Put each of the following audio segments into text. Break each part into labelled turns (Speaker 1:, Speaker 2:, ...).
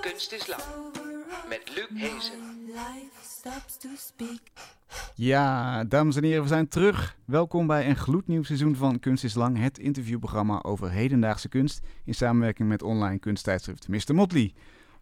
Speaker 1: Kunst is lang. Met Luc Hezen.
Speaker 2: Stops to speak.
Speaker 3: Ja, dames en heren, we zijn terug. Welkom bij een gloednieuw seizoen van Kunst is Lang, het interviewprogramma over hedendaagse kunst in samenwerking met online kunsttijdschrift Mr. Motley.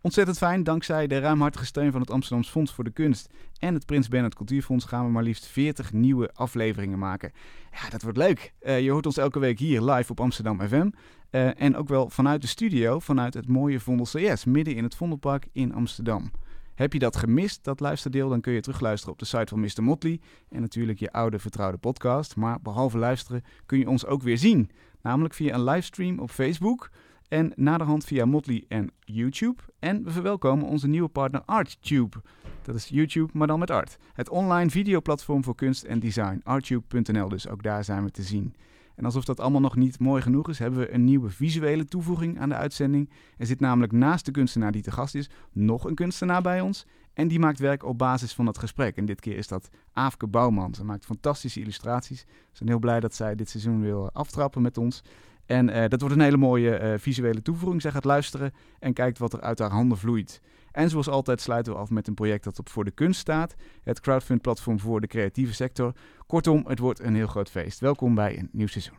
Speaker 3: Ontzettend fijn, dankzij de ruimhartige steun van het Amsterdams Fonds voor de Kunst en het Prins Bernhard Cultuurfonds gaan we maar liefst 40 nieuwe afleveringen maken. Ja, dat wordt leuk. Eh, je hoort ons elke week hier live op Amsterdam FM. eh, en ook wel vanuit de studio, vanuit het mooie Vondel CS, midden in het Vondelpark in Amsterdam. Heb je dat gemist, dat luisterdeel, dan kun je terugluisteren op de site van Mr. Motley. En natuurlijk je oude vertrouwde podcast. Maar behalve luisteren kun je ons ook weer zien. Namelijk via een livestream op Facebook. En naderhand via Motley en YouTube. En we verwelkomen onze nieuwe partner ArtTube. Dat is YouTube, maar dan met art. Het online videoplatform voor kunst en design. Arttube.nl dus, ook daar zijn we te zien. En alsof dat allemaal nog niet mooi genoeg is, hebben we een nieuwe visuele toevoeging aan de uitzending. Er zit namelijk naast de kunstenaar die te gast is, nog een kunstenaar bij ons. En die maakt werk op basis van dat gesprek. En dit keer is dat Aafke Bouwman. Ze maakt fantastische illustraties. We zijn heel blij dat zij dit seizoen wil aftrappen met ons. En eh, dat wordt een hele mooie eh, visuele toevoeging. Zij gaat luisteren en kijkt wat er uit haar handen vloeit. En zoals altijd sluiten we af met een project dat op Voor de Kunst staat. Het crowdfund-platform voor de creatieve sector. Kortom, het wordt een heel groot feest. Welkom bij een nieuw seizoen.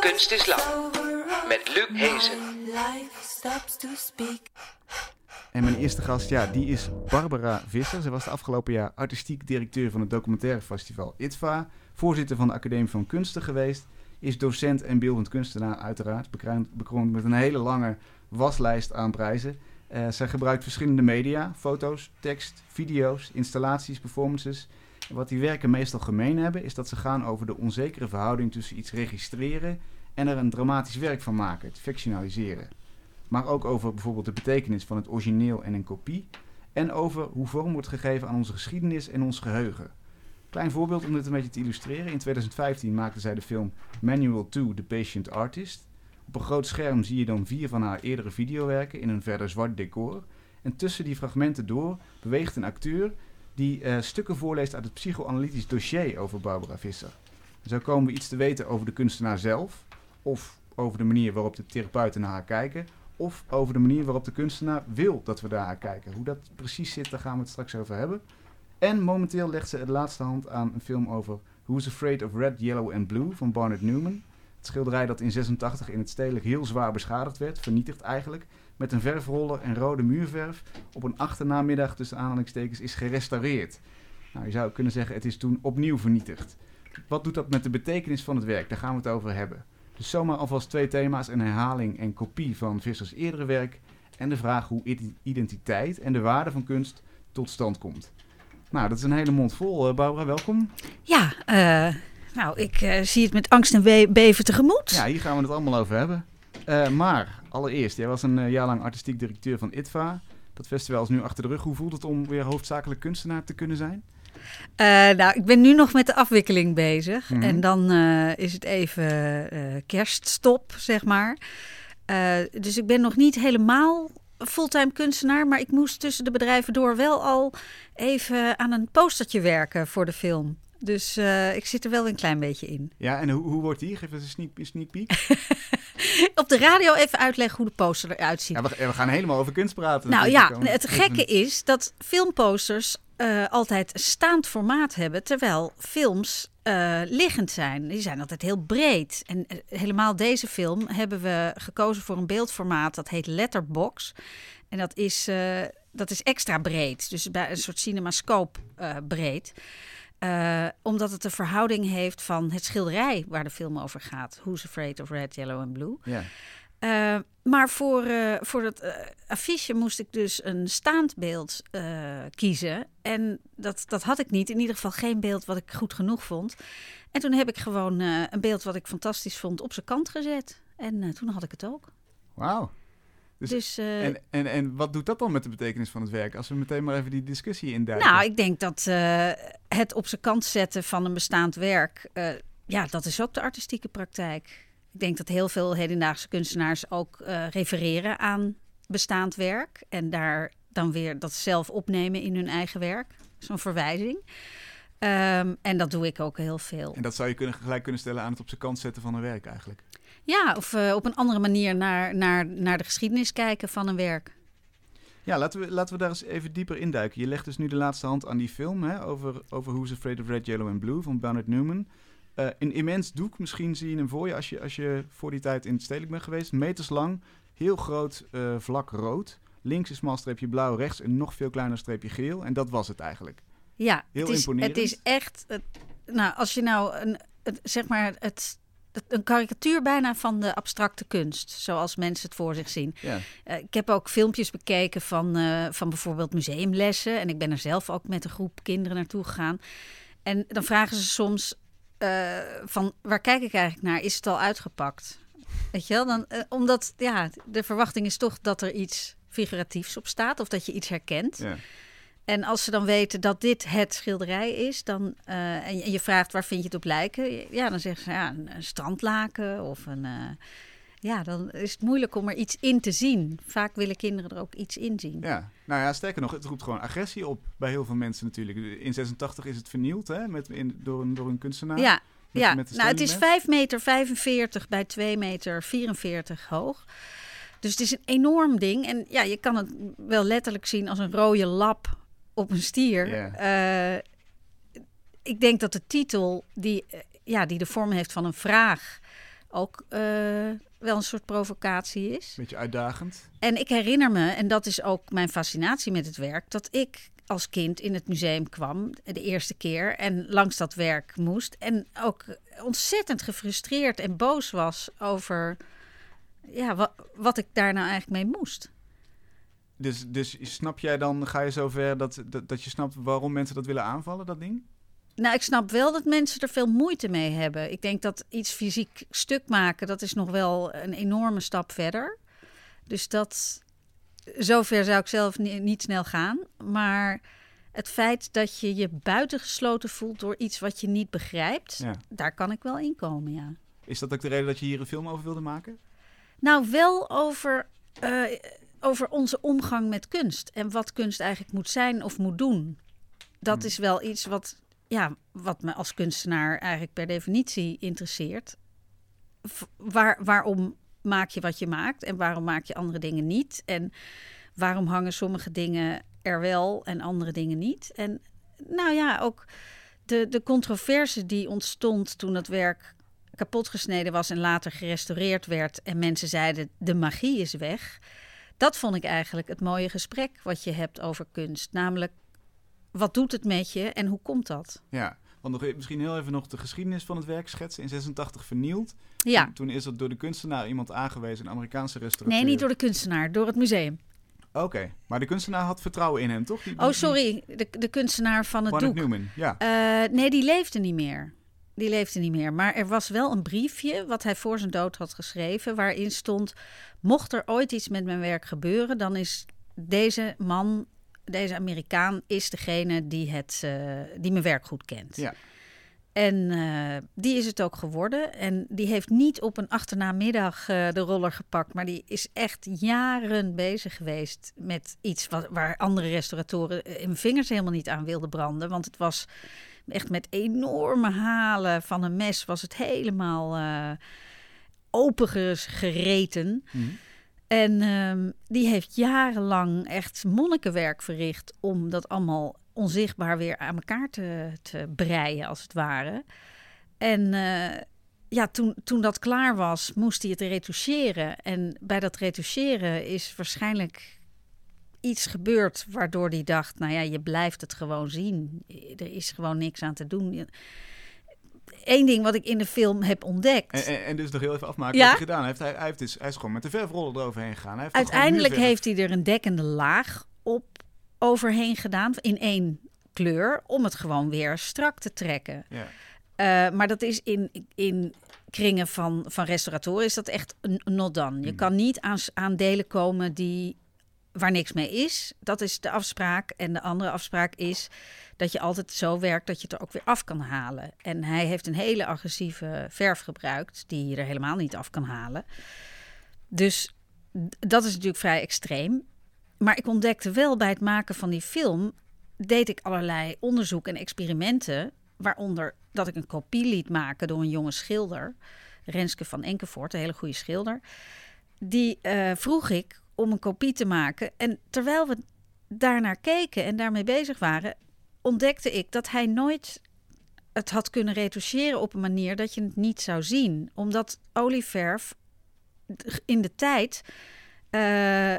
Speaker 1: Kunst is lang. Met Luc Hezen.
Speaker 3: En mijn eerste gast, ja, die is Barbara Visser. Ze was de afgelopen jaar artistiek directeur van het documentaire festival ITVA. Voorzitter van de Academie van Kunsten geweest. Is docent en beeldend kunstenaar uiteraard. Bekroond met een hele lange waslijst aan prijzen. Eh, zij gebruikt verschillende media. Foto's, tekst, video's, installaties, performances. En wat die werken meestal gemeen hebben... is dat ze gaan over de onzekere verhouding tussen iets registreren... en er een dramatisch werk van maken, het fictionaliseren maar ook over bijvoorbeeld de betekenis van het origineel en een kopie. En over hoe vorm wordt gegeven aan onze geschiedenis en ons geheugen. Klein voorbeeld om dit een beetje te illustreren. In 2015 maakte zij de film Manual to The Patient Artist. Op een groot scherm zie je dan vier van haar eerdere videowerken in een verder zwart decor. En tussen die fragmenten door beweegt een acteur die eh, stukken voorleest uit het psychoanalytisch dossier over Barbara Visser. Zo komen we iets te weten over de kunstenaar zelf, of over de manier waarop de therapeuten naar haar kijken, of over de manier waarop de kunstenaar wil dat we naar kijken. Hoe dat precies zit, daar gaan we het straks over hebben. En momenteel legt ze het laatste hand aan een film over Who's Afraid of Red, Yellow and Blue van Barnett Newman. Het schilderij dat in 86 in het stedelijk heel zwaar beschadigd werd, vernietigd eigenlijk, met een verfroller en rode muurverf op een achternamiddag tussen aanhalingstekens is gerestaureerd. Nou, je zou kunnen zeggen, het is toen opnieuw vernietigd. Wat doet dat met de betekenis van het werk? Daar gaan we het over hebben. Dus zomaar alvast twee thema's: een herhaling en kopie van Vissers eerdere werk. En de vraag hoe identiteit en de waarde van kunst tot stand komt. Nou, dat is een hele mond vol. Eh, Barbara, welkom.
Speaker 4: Ja, eh, nou, ik eh, zie het met angst en beven tegemoet.
Speaker 3: Ja, hier gaan we het allemaal over hebben. Eh, maar allereerst, jij was een eh, jaar lang artistiek directeur van ITVA. Dat festival is nu achter de rug. Hoe voelt het om weer hoofdzakelijk kunstenaar te kunnen zijn?
Speaker 4: Nou, ik ben nu nog met de afwikkeling bezig.
Speaker 3: Mhm.
Speaker 4: En dan is het even kerststop, zeg maar. Dus ik ben nog niet helemaal fulltime kunstenaar. Maar ik moest tussen de bedrijven door wel al even aan een postertje werken voor de film. Dus eh, ik zit er wel een klein beetje in.
Speaker 3: Ja, en hoe, hoe wordt die? Geef eens een sneak, peek.
Speaker 4: Op de radio even uitleggen hoe de poster eruit ziet.
Speaker 3: Ja, we, we gaan helemaal over kunst praten.
Speaker 4: Nou ja, het gekke is dat filmposters eh, altijd staand formaat hebben, terwijl films eh, liggend zijn. Die zijn altijd heel breed. En helemaal deze film hebben we gekozen voor een beeldformaat dat heet letterbox. En dat is, dat is extra breed, dus bij een soort cinemascoop breed. Eh, omdat het de verhouding heeft van het schilderij waar de film over gaat. Who's Afraid of Red, Yellow and Blue.
Speaker 3: Ja.
Speaker 4: Eh, maar voor, eh, voor het eh, affiche moest ik dus een staand beeld kiezen. En dat, dat had ik niet. In ieder geval geen beeld wat ik goed genoeg vond. En toen heb ik gewoon een beeld wat ik fantastisch vond op zijn kant gezet. En toen had ik het ook.
Speaker 3: Wauw. Dus-
Speaker 4: Dus, eh,
Speaker 3: En, en, en wat doet dat dan met de betekenis van het werk? Als we meteen maar even die discussie induiken.
Speaker 4: nou, ik denk dat eh, het op zijn kant zetten van een bestaand werk, eh, ja, dat is ook de artistieke praktijk. Ik denk dat heel veel hedendaagse kunstenaars ook refereren aan bestaand werk en daar dan weer dat zelf opnemen in hun eigen werk. Zo'n verwijzing. Ehm, en dat doe ik ook heel veel.
Speaker 3: En dat zou je kunnen, gelijk kunnen stellen aan het op zijn kant zetten van een werk eigenlijk.
Speaker 4: Ja, of eh, op een andere manier naar, naar, naar de geschiedenis kijken van een werk.
Speaker 3: Ja, laten we, laten we daar eens even dieper induiken. Je legt dus nu de laatste hand aan die film hè, over, over Who's Afraid of Red, Yellow and Blue van Bernard Newman. Eh, een immens doek, misschien zie je hem voor je als je, als je voor die tijd in het stedelijk bent geweest. Meters lang, heel groot eh, vlak rood. Links een smal streepje blauw, rechts een nog veel kleiner streepje geel. En dat was het eigenlijk.
Speaker 4: Ja,
Speaker 3: Heel
Speaker 4: het is,
Speaker 3: imponerend.
Speaker 4: Het is echt. het- nou, als je nou een, het, zeg maar het- een karikatuur bijna van de abstracte kunst, zoals mensen het voor zich zien.
Speaker 3: Ja.
Speaker 4: Eh, ik heb ook filmpjes bekeken van, eh, van bijvoorbeeld museumlessen. En ik ben er zelf ook met een groep kinderen naartoe gegaan. En dan vragen ze soms eh, van waar kijk ik eigenlijk naar? Is het al uitgepakt? Weet je wel? Dan, omdat ja, de verwachting is toch dat er iets figuratiefs op staat of dat je iets herkent.
Speaker 3: Ja.
Speaker 4: En als ze dan weten dat dit het schilderij is, dan, eh, en, je, vraagt waar vind je het op lijken, ja, dan zeggen ze ja, een, een strandlaken of een. eh, ja, dan is het moeilijk om er iets in te zien. Vaak willen kinderen er ook iets in zien.
Speaker 3: ja, nou ja, sterker nog, het roept gewoon agressie op bij heel veel mensen natuurlijk. In 86 is het vernield hè, met, in, door, een, door een kunstenaar.
Speaker 4: ja,
Speaker 3: met-
Speaker 4: ja.
Speaker 3: met
Speaker 4: nou, het is
Speaker 3: stellingmes.
Speaker 4: 5 meter 45 bij 2 meter 44 hoog. Dus het is een enorm ding. En ja, je kan het wel letterlijk zien als een rode lap op een stier. Eh, ik denk dat de titel, die, eh, ja, die de vorm heeft van een vraag, ook eh, wel een soort provocatie is.
Speaker 3: Beetje uitdagend.
Speaker 4: En ik herinner me, en dat is ook mijn fascinatie met het werk, dat ik als kind in het museum kwam de eerste keer en langs dat werk moest. En ook ontzettend gefrustreerd en boos was over ja, wat, wat ik daar nou eigenlijk mee moest.
Speaker 3: Dus, dus snap jij dan, ga je zover dat, dat, dat je snapt waarom mensen dat willen aanvallen, dat ding?
Speaker 4: Nou, ik snap wel dat mensen er veel moeite mee hebben. Ik denk dat iets fysiek stuk maken, dat is nog wel een enorme stap verder. Dus dat, zover zou ik zelf ni- niet snel gaan. Maar het feit dat je je buitengesloten voelt door iets wat je niet begrijpt,
Speaker 3: Ja.
Speaker 4: daar kan ik wel in komen, ja.
Speaker 3: Is dat ook de reden dat je hier een film over wilde maken?
Speaker 4: Nou, wel over, eh, over onze omgang met kunst. En wat kunst eigenlijk moet zijn of moet doen. Dat
Speaker 3: Hmm.
Speaker 4: is wel iets wat, ja, wat me als kunstenaar eigenlijk per definitie interesseert. Waar, waarom maak je wat je maakt en waarom maak je andere dingen niet? En waarom hangen sommige dingen er wel en andere dingen niet? En nou ja, ook de, de controverse die ontstond toen het werk kapotgesneden was en later gerestaureerd werd en mensen zeiden de magie is weg. Dat vond ik eigenlijk het mooie gesprek wat je hebt over kunst. Namelijk, wat doet het met je en hoe komt dat?
Speaker 3: Ja, want nog, e- misschien heel even nog de geschiedenis van het werk schetsen. In 86 vernield.
Speaker 4: Ja,
Speaker 3: Toen, toen is er door de kunstenaar iemand aangewezen, een Amerikaanse restaurateur.
Speaker 4: nee, niet door de kunstenaar, door het museum.
Speaker 3: Oké, maar de kunstenaar had vertrouwen in hem, toch? Die-
Speaker 4: Oh, sorry, de, de kunstenaar van het
Speaker 3: Barnett
Speaker 4: doek.
Speaker 3: Newman, ja.
Speaker 4: Eh, nee, die leefde niet meer. Die leefde niet meer. Maar er was wel een briefje wat hij voor zijn dood had geschreven. Waarin stond: Mocht er ooit iets met mijn werk gebeuren, dan is deze man, deze Amerikaan, is degene die, het, eh, die mijn werk goed kent.
Speaker 3: Ja.
Speaker 4: En eh, die is het ook geworden. En die heeft niet op een achternamiddag eh, de roller gepakt. Maar die is echt jaren bezig geweest met iets wat, waar andere restauratoren hun vingers helemaal niet aan wilden branden. Want het was echt met enorme halen van een mes was het helemaal eh opengereten.
Speaker 3: Mhm.
Speaker 4: En ehm, die heeft jarenlang echt monnikenwerk verricht om dat allemaal onzichtbaar weer aan elkaar te, te breien, als het ware. En eh, ja, toen, toen dat klaar was, moest hij het retoucheren. En bij dat retoucheren is waarschijnlijk iets gebeurd waardoor hij dacht: nou ja, je blijft het gewoon zien. Er is gewoon niks aan te doen. Eén ding wat ik in de film heb ontdekt.
Speaker 3: En, en, en dus nog heel even afmaken
Speaker 4: Ja?
Speaker 3: wat hij gedaan heeft. Hij, hij, heeft dus, hij is gewoon met de verfroller eroverheen gegaan. Hij heeft
Speaker 4: Uiteindelijk heeft hij er een dekkende laag op overheen gedaan in één kleur om het gewoon weer strak te trekken.
Speaker 3: Ja.
Speaker 4: Eh, maar dat is in, in kringen van, van restauratoren is dat echt een not done. Je
Speaker 3: Hmm.
Speaker 4: kan niet aan, aan delen komen die, waar niks mee is. Dat is de afspraak. En de andere afspraak is dat je altijd zo werkt dat je het er ook weer af kan halen. En hij heeft een hele agressieve verf gebruikt die je er helemaal niet af kan halen. Dus dat is natuurlijk vrij extreem. Maar ik ontdekte wel bij het maken van die film, deed ik allerlei onderzoek en experimenten. Waaronder dat ik een kopie liet maken door een jonge schilder, Renske van Enkevoort, een hele goede schilder. Die eh, vroeg ik om een kopie te maken. En terwijl we daarnaar keken en daarmee bezig waren, ontdekte ik dat hij nooit het had kunnen retoucheren op een manier dat je het niet zou zien. Omdat olieverf in de tijd eh,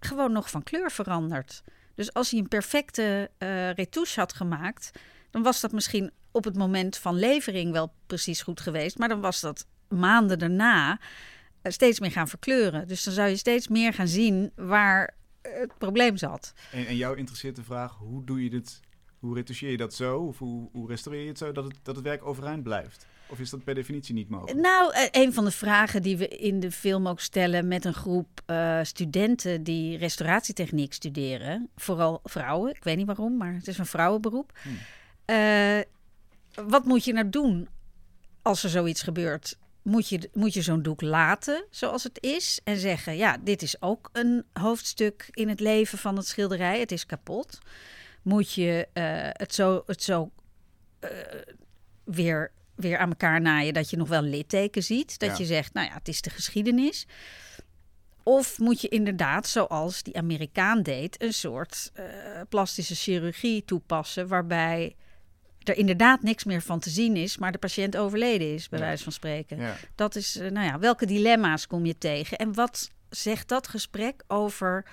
Speaker 4: gewoon nog van kleur verandert. Dus als hij een perfecte eh retouche had gemaakt, dan was dat misschien op het moment van levering wel precies goed geweest. Maar dan was dat maanden daarna steeds meer gaan verkleuren. Dus dan zou je steeds meer gaan zien waar het probleem zat.
Speaker 3: En, en jou interesseert de vraag, hoe doe je dit? Hoe retoucheer je dat zo? Of hoe, hoe restaureer je het zo dat het, dat het werk overeind blijft? Of is dat per definitie niet mogelijk?
Speaker 4: Nou, eh, een van de vragen die we in de film ook stellen met een groep eh, studenten die restauratietechniek studeren, vooral vrouwen, ik weet niet waarom, maar het is een vrouwenberoep.
Speaker 3: Hmm.
Speaker 4: Eh, wat moet je nou doen als er zoiets gebeurt? Moet je, moet je zo'n doek laten zoals het is en zeggen: ja, dit is ook een hoofdstuk in het leven van het schilderij, het is kapot. Moet je eh, het zo, het zo eh, weer, weer aan elkaar naaien dat je nog wel litteken ziet? Dat
Speaker 3: Ja.
Speaker 4: je zegt: nou ja, het is de geschiedenis. Of moet je inderdaad, zoals die Amerikaan deed, een soort eh, plastische chirurgie toepassen, waarbij er inderdaad niks meer van te zien is, maar de patiënt overleden is, bij
Speaker 3: Ja.
Speaker 4: wijze van spreken.
Speaker 3: Ja.
Speaker 4: Dat is, eh, nou ja, welke dilemma's kom je tegen? En wat zegt dat gesprek over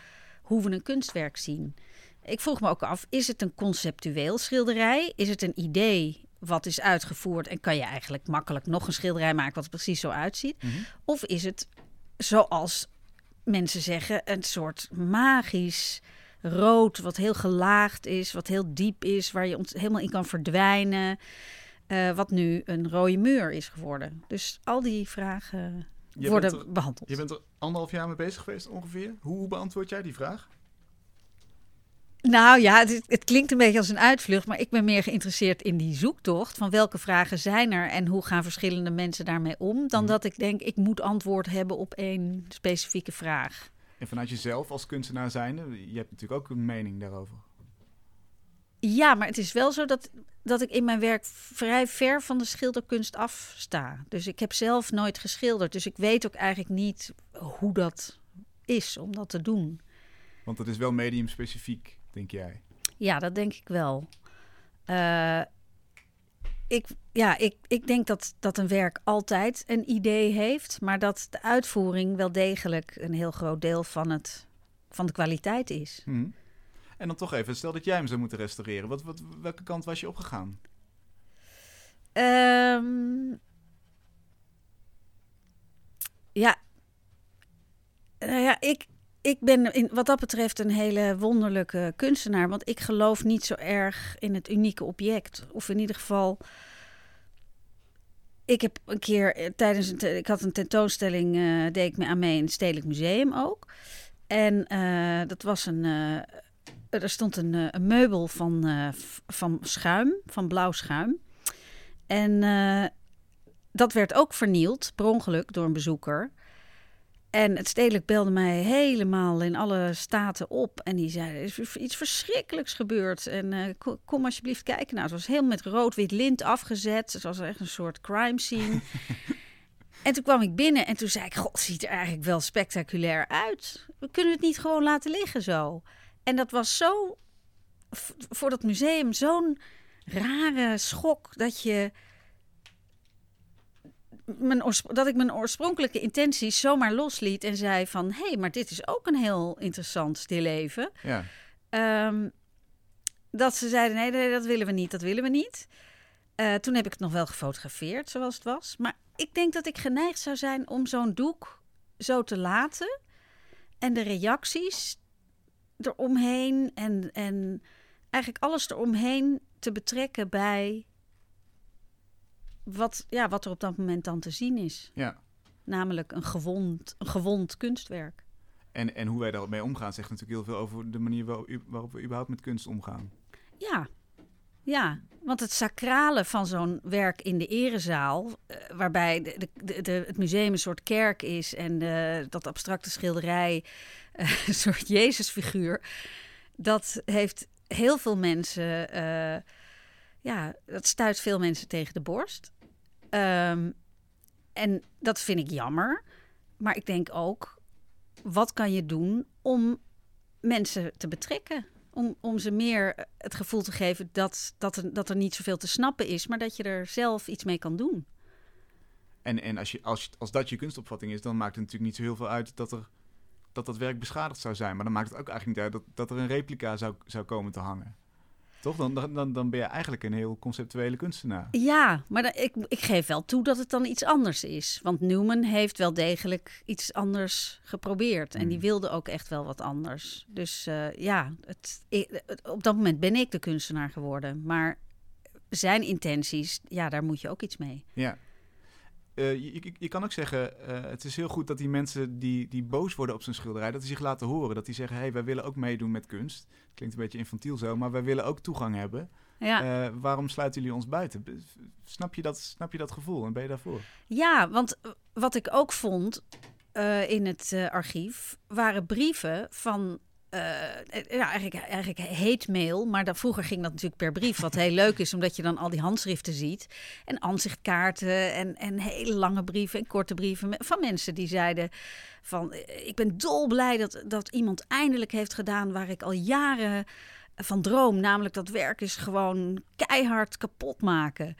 Speaker 4: hoe we een kunstwerk zien? Ik vroeg me ook af, is het een conceptueel schilderij? Is het een idee wat is uitgevoerd en kan je eigenlijk makkelijk nog een schilderij maken wat er precies zo uitziet?
Speaker 3: Mhm.
Speaker 4: Of is het, zoals mensen zeggen, een soort magisch rood, wat heel gelaagd is, wat heel diep is, waar je ont- helemaal in kan verdwijnen. eh, wat nu een rode muur is geworden. Dus al die vragen
Speaker 3: Je
Speaker 4: worden
Speaker 3: er-
Speaker 4: behandeld.
Speaker 3: Je bent er anderhalf jaar mee bezig geweest ongeveer. Hoe beantwoord jij die vraag?
Speaker 4: Nou ja, het, het klinkt een beetje als een uitvlucht, maar ik ben meer geïnteresseerd in die zoektocht van welke vragen zijn er en hoe gaan verschillende mensen daarmee om, dan
Speaker 3: Mhm.
Speaker 4: dat ik denk ik moet antwoord hebben op één specifieke vraag.
Speaker 3: En vanuit jezelf als kunstenaar zijnde, je hebt natuurlijk ook een mening daarover.
Speaker 4: Ja, maar het is wel zo dat, dat ik in mijn werk vrij ver van de schilderkunst afsta. Dus ik heb zelf nooit geschilderd, dus ik weet ook eigenlijk niet hoe dat is om dat te doen.
Speaker 3: Want het is wel medium specifiek, denk jij.
Speaker 4: Ja, dat denk ik wel. Eh, ik, ja, ik, ik denk dat, dat een werk altijd een idee heeft, maar dat de uitvoering wel degelijk een heel groot deel van, het, van de kwaliteit is.
Speaker 3: Mhm. En dan toch even, stel dat jij hem zou moeten restaureren. Wat, wat, welke kant was je opgegaan?
Speaker 4: Ehm, ja. Nou ja, ik, ik ben in, wat dat betreft een hele wonderlijke kunstenaar. Want ik geloof niet zo erg in het unieke object. Of in ieder geval. Ik heb een keer eh, tijdens een. Ik had een tentoonstelling. eh, deed ik me aan mee in het Stedelijk Museum ook. En eh, dat was een. er stond een, een meubel van, van schuim, van blauw schuim. En dat werd ook vernield, per ongeluk, door een bezoeker. En het stedelijk belde mij helemaal in alle staten op. En die zei, er is iets verschrikkelijks gebeurd. En eh, ko- kom alsjeblieft kijken. Nou, het was heel met rood-wit lint afgezet. Het was echt een soort crime scene. en toen kwam ik binnen en toen zei ik... God, ziet er eigenlijk wel spectaculair uit. We kunnen het niet gewoon laten liggen zo. En dat was zo... Voor dat museum zo'n rare schok dat je mijn dat ik mijn oorspronkelijke intenties zomaar losliet en zei van hé, hey, maar dit is ook een heel interessant stilleven.
Speaker 3: Ja.
Speaker 4: Ehm, dat ze zeiden nee, nee, dat willen we niet, dat willen we niet. Eh, toen heb ik het nog wel gefotografeerd zoals het was. Maar ik denk dat ik geneigd zou zijn om zo'n doek zo te laten en de reacties eromheen en, en eigenlijk alles eromheen te betrekken bij wat, ja, wat er op dat moment dan te zien is.
Speaker 3: Ja.
Speaker 4: Namelijk een gewond, een gewond kunstwerk.
Speaker 3: En, en hoe wij daarmee omgaan zegt natuurlijk heel veel over de manier waar- waarop we überhaupt met kunst omgaan.
Speaker 4: Ja, ja. Want het sacrale van zo'n werk in de erezaal, eh, waarbij de, de, de, het museum een soort kerk is en eh, dat abstracte schilderij eh, een soort Jezusfiguur, dat heeft heel veel mensen, ja, dat stuit veel mensen tegen de borst. Ehm, en dat vind ik jammer. Maar ik denk ook, wat kan je doen om mensen te betrekken? Om, om ze meer het gevoel te geven dat, dat, er, dat er niet zoveel te snappen is, maar dat je er zelf iets mee kan doen.
Speaker 3: En, en als, je, als, als dat je kunstopvatting is, dan maakt het natuurlijk niet zo heel veel uit dat er, dat, dat werk beschadigd zou zijn. Maar dan maakt het ook eigenlijk niet uit dat, dat er een replica zou, zou komen te hangen. Toch? Dan, dan, dan- ben je eigenlijk een heel conceptuele kunstenaar.
Speaker 4: Ja, maar dan, ik, ik geef wel toe dat het dan iets anders is. Want Newman heeft wel degelijk iets anders geprobeerd. En die
Speaker 3: Mm.
Speaker 4: wilde ook echt wel wat anders. Dus eh, ja, het, ik- het- op dat moment ben ik de kunstenaar geworden. Maar zijn intenties, ja, daar moet je ook iets mee.
Speaker 3: Ja. Eh, je, je, je kan ook zeggen, eh, het is heel goed dat die mensen die, die boos worden op zijn schilderij, dat die zich laten horen. Dat die zeggen, hé, hey, wij willen ook meedoen met kunst. Klinkt een beetje infantiel zo, maar wij willen ook toegang hebben.
Speaker 4: Ja.
Speaker 3: Eh, waarom sluiten jullie ons buiten? Snap je, dat, snap je dat gevoel en ben je daarvoor?
Speaker 4: Ja, want wat ik ook vond in het archief waren brieven van. Eh, ja, eigenlijk, eigenlijk hate mail, maar dan, vroeger ging dat natuurlijk per brief. Wat heel leuk is, omdat je dan al die handschriften ziet. En aanzichtkaarten en, en hele lange brieven en korte brieven van mensen die zeiden van... eh, Ik ben dolblij dat, dat iemand eindelijk heeft gedaan waar ik al jaren van droom. Namelijk dat werk is gewoon keihard kapot maken.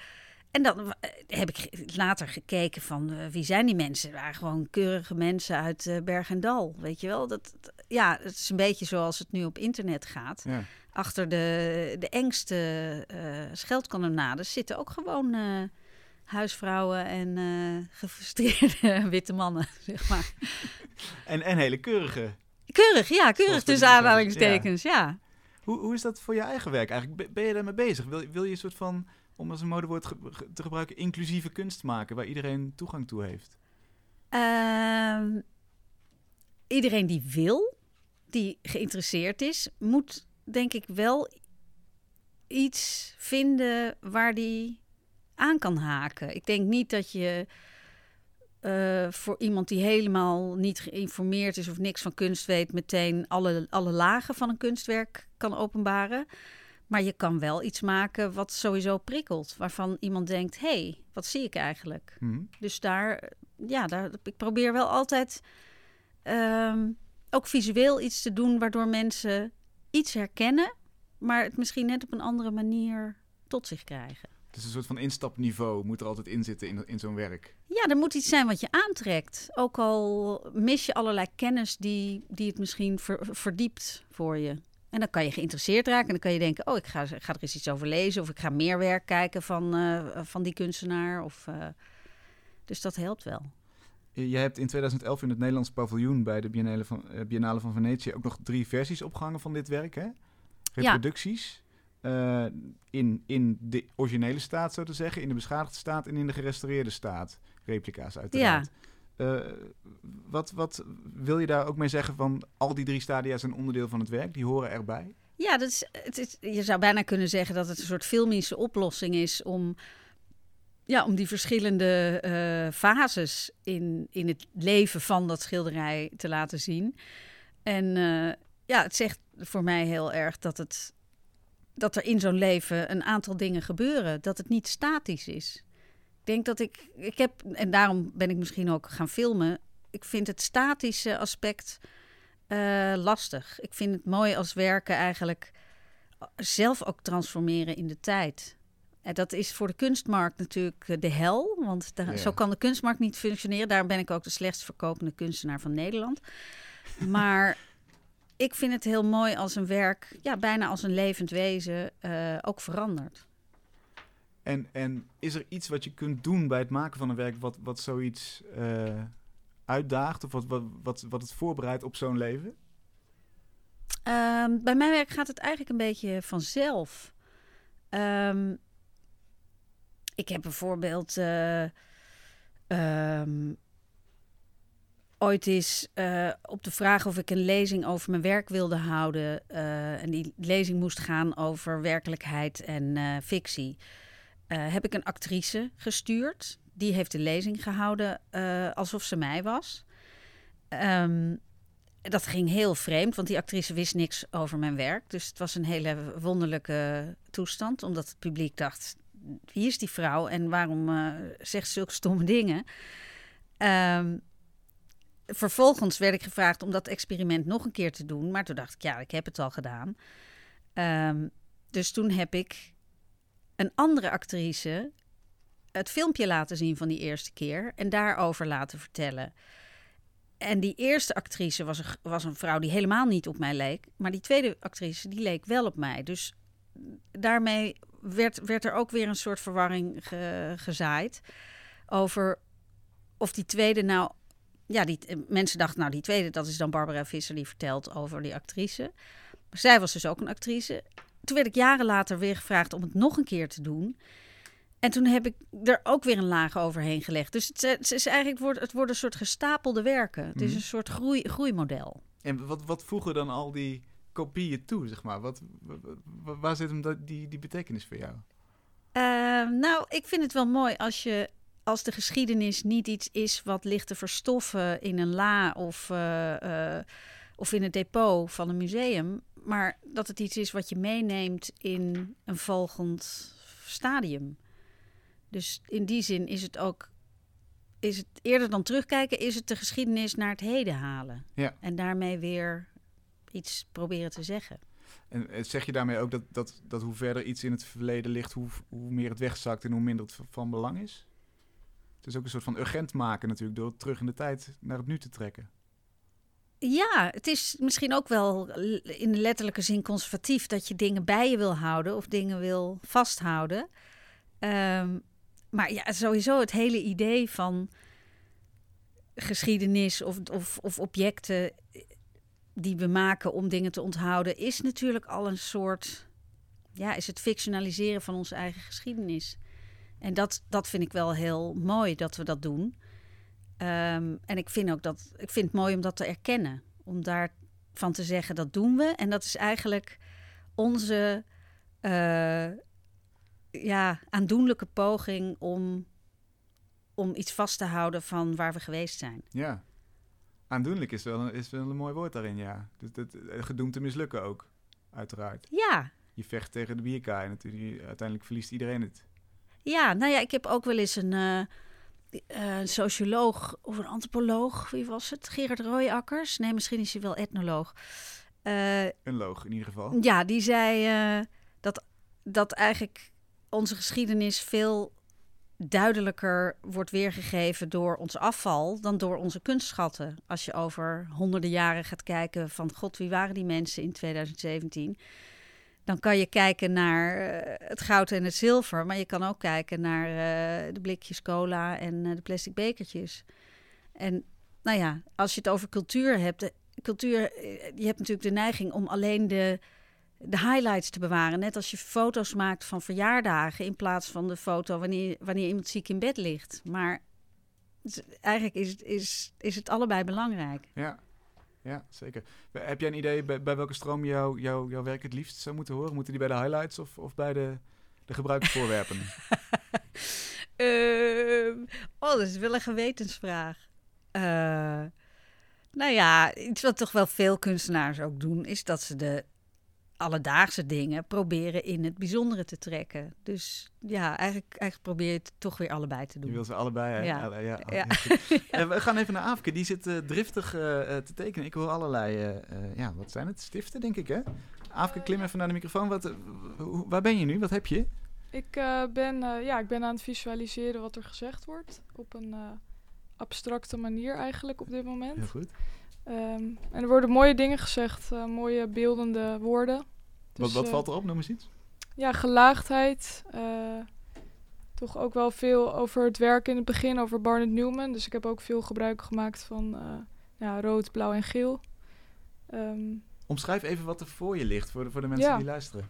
Speaker 4: En dan eh, heb ik later gekeken van eh, wie zijn die mensen? Het waren gewoon keurige mensen uit eh, Berg en Dal, weet je wel? Dat, dat- ja, het is een beetje zoals het nu op internet gaat.
Speaker 3: Ja.
Speaker 4: Achter de, de engste scheldkanonades zitten ook gewoon eh, huisvrouwen en gefrustreerde witte mannen, zeg maar.
Speaker 3: En, en hele keurige.
Speaker 4: Keurig, ja, keurig tussen aanhalingstekens, ja.
Speaker 3: Hoe, hoe is dat voor je eigen werk eigenlijk? Ben- Ben je daarmee bezig? Wil, wil je een soort van, om als een modewoord ge- te gebruiken, inclusieve kunst maken waar iedereen toegang toe heeft?
Speaker 4: Ehm, iedereen die wil, die geïnteresseerd is, moet denk ik wel iets vinden waar die aan kan haken. Ik denk niet dat je eh, voor iemand die helemaal niet geïnformeerd is of niks van kunst weet, meteen alle, alle lagen van een kunstwerk kan openbaren. Maar je kan wel iets maken wat sowieso prikkelt, waarvan iemand denkt: hé, hey, wat zie ik eigenlijk?
Speaker 3: Hm?
Speaker 4: Dus daar, ja, daar, ik probeer wel altijd ehm, ook visueel iets te doen waardoor mensen iets herkennen, maar het misschien net op een andere manier tot zich krijgen.
Speaker 3: Dus een soort van instapniveau moet er altijd in zitten in, in zo'n werk.
Speaker 4: Ja, er moet iets zijn wat je aantrekt. Ook al mis je allerlei kennis die, die het misschien ver- verdiept voor je. En dan kan je geïnteresseerd raken en dan kan je denken... oh, ik ga, ik ga er eens iets over lezen... of ik ga meer werk kijken van, eh, van die kunstenaar. Of, eh, dus dat helpt wel.
Speaker 3: Je hebt in 2011 in het Nederlands paviljoen bij de Biennale van, eh, Biennale van Venetië ook nog drie versies opgehangen van dit werk, hè? Reproducties. In, in de originele staat, zo te zeggen, in de beschadigde staat en in de gerestaureerde staat. Replica's uiteraard. Eh, wat, wat wil je daar ook mee zeggen van al die drie stadia zijn onderdeel van het werk, die horen erbij?
Speaker 4: Ja, dat is, het is, je zou bijna kunnen zeggen dat het een soort filmische oplossing is om, ja, om die verschillende eh, fases in, in het leven van dat schilderij te laten zien. En eh, ja, het zegt voor mij heel erg dat, het, dat er in zo'n leven een aantal dingen gebeuren, dat het niet statisch is. Ik denk dat ik, ik heb, en daarom ben ik misschien ook gaan filmen, ik vind het statische aspect eh, lastig. Ik vind het mooi als werken eigenlijk zelf ook transformeren in de tijd. En dat is voor de kunstmarkt natuurlijk eh, de hel, want daar-
Speaker 3: Ja.
Speaker 4: zo kan de kunstmarkt niet functioneren. Daarom ben ik ook de slechtst verkopende kunstenaar van Nederland. Maar ik vind het heel mooi als een werk, ja, bijna als een levend wezen, eh, ook verandert.
Speaker 3: En, en is er iets wat je kunt doen bij het maken van een werk wat, wat zoiets eh, uitdaagt of wat, wat, wat, het voorbereidt op zo'n leven?
Speaker 4: Ehm, bij mijn werk gaat het eigenlijk een beetje vanzelf. Ehm, ik heb bijvoorbeeld eh, ehm, ooit eens eh, op de vraag of ik een lezing over mijn werk wilde houden. en die lezing moest gaan over werkelijkheid en fictie. Eh, heb ik een actrice gestuurd. Die heeft de lezing gehouden eh, alsof ze mij was. Ehm, dat ging heel vreemd, want die actrice wist niks over mijn werk. Dus het was een hele wonderlijke toestand, omdat het publiek dacht: wie is die vrouw en waarom eh, zegt ze zulke stomme dingen? Ehm, vervolgens werd ik gevraagd om dat experiment nog een keer te doen, maar toen dacht ik: ja, ik heb het al gedaan. Ehm, dus toen heb ik een andere actrice het filmpje laten zien van die eerste keer en daarover laten vertellen. En die eerste actrice was een, was een vrouw die helemaal niet op mij leek. Maar die tweede actrice, die leek wel op mij. Dus daarmee werd, werd er ook weer een soort verwarring ge- gezaaid. Over of die tweede nou... Ja, die, mensen dachten, nou die tweede, dat is dan Barbara Visser die vertelt over die actrice. Maar zij was dus ook een actrice. Toen werd ik jaren later weer gevraagd om het nog een keer te doen. En toen heb ik er ook weer een laag overheen gelegd. Dus het, het is eigenlijk het wordt, het wordt een soort gestapelde werken. Het is
Speaker 3: Mhm.
Speaker 4: een soort groei, groeimodel.
Speaker 3: En wat, wat voegen dan al die kopieën toe, zeg maar? Wat, wa- wa- waar zit hem dat, die, die betekenis voor jou?
Speaker 4: Eh, nou, ik vind het wel mooi als je als de geschiedenis niet iets is wat ligt te verstoffen in een la of, eh, eh, of in het depot van een museum, maar dat het iets is wat je meeneemt in een volgend stadium. Dus in die zin is het ook, is het eerder dan terugkijken, is het de geschiedenis naar het heden halen.
Speaker 3: Ja.
Speaker 4: En daarmee weer iets proberen te zeggen.
Speaker 3: En eh, zeg je daarmee ook dat, dat, dat hoe verder iets in het verleden ligt, hoe, hoe meer het wegzakt en hoe minder het van belang is? Het is ook een soort van urgent maken natuurlijk, door het terug in de tijd naar het nu te trekken.
Speaker 4: Ja, het is misschien ook wel in de letterlijke zin conservatief dat je dingen bij je wil houden of dingen wil vasthouden. Ehm, maar ja, sowieso het hele idee van geschiedenis of, of, of objecten die we maken om dingen te onthouden, is natuurlijk al een soort, ja, is het fictionaliseren van onze eigen geschiedenis. En dat, dat vind ik wel heel mooi dat we dat doen. Ehm, en ik vind ook dat ik vind het mooi om dat te erkennen. Om daarvan te zeggen dat doen we. En dat is eigenlijk onze eh, ja, aandoenlijke poging om, om iets vast te houden van waar we geweest zijn.
Speaker 3: Ja. Aandoenlijk is wel een, is wel een mooi woord daarin, ja. Dus dat, eh, gedoemd te mislukken ook, uiteraard.
Speaker 4: Ja,
Speaker 3: Je vecht tegen de bierkaai natuurlijk. Uiteindelijk verliest iedereen het.
Speaker 4: ja, nou ja, ik heb ook wel eens een, eh, een socioloog of een antropoloog, wie was het? Gerard Rooijakkers? Nee, misschien is hij wel etnoloog. Eh,
Speaker 3: Een loog in ieder geval.
Speaker 4: Ja, die zei eh, dat, dat eigenlijk onze geschiedenis veel duidelijker wordt weergegeven door ons afval dan door onze kunstschatten. Als je over honderden jaren gaat kijken van god, wie waren die mensen in 2017? Dan kan je kijken naar eh, het goud en het zilver, maar je kan ook kijken naar eh, de blikjes cola en eh, de plastic bekertjes. En nou ja, als je het over cultuur hebt, cultuur, je hebt natuurlijk de neiging om alleen de, de highlights te bewaren. Net als je foto's maakt van verjaardagen in plaats van de foto wanneer, wanneer iemand ziek in bed ligt. Maar eigenlijk is is, is het allebei belangrijk.
Speaker 3: Ja, ja zeker. Heb jij een idee bij, bij welke stroom jou, jou, jouw werk het liefst zou moeten horen? Moeten die bij de highlights of, of bij de, de gebruiksvoorwerpen?
Speaker 4: Ehm, oh, dat is wel een gewetensvraag. Eh, nou ja, iets wat toch wel veel kunstenaars ook doen, is dat ze de alledaagse dingen proberen in het bijzondere te trekken. Dus ja, eigenlijk, eigenlijk probeer je het toch weer allebei te
Speaker 3: Je
Speaker 4: doen.
Speaker 3: wil ze allebei?
Speaker 4: Ja.
Speaker 3: Alle- ja.
Speaker 4: Ja.
Speaker 3: heel goed. We gaan even naar Aafke. Die zit eh, driftig eh, eh, te tekenen. Ik hoor allerlei, eh, eh, ja, wat zijn het? Stiften, denk ik, hè? Aafke, klim even naar de microfoon. Wat, waar ben je nu? Wat heb je?
Speaker 5: Ik, eh, ben, eh, ja, ik ben aan het visualiseren wat er gezegd wordt. Op een eh, abstracte manier eigenlijk op dit moment.
Speaker 3: Heel goed.
Speaker 5: Ehm, en er worden mooie dingen gezegd. eh, mooie beeldende woorden.
Speaker 3: wat
Speaker 5: Dus,
Speaker 3: wat
Speaker 5: eh,
Speaker 3: valt erop? Noem eens iets.
Speaker 5: Ja, gelaagdheid. eh, toch ook wel veel over het werk in het begin, over Barnett Newman. Dus ik heb ook veel gebruik gemaakt van ja, rood, blauw en geel. Ehm,
Speaker 3: Omschrijf even wat er voor je ligt, voor de, voor de mensen
Speaker 5: Ja.
Speaker 3: die luisteren.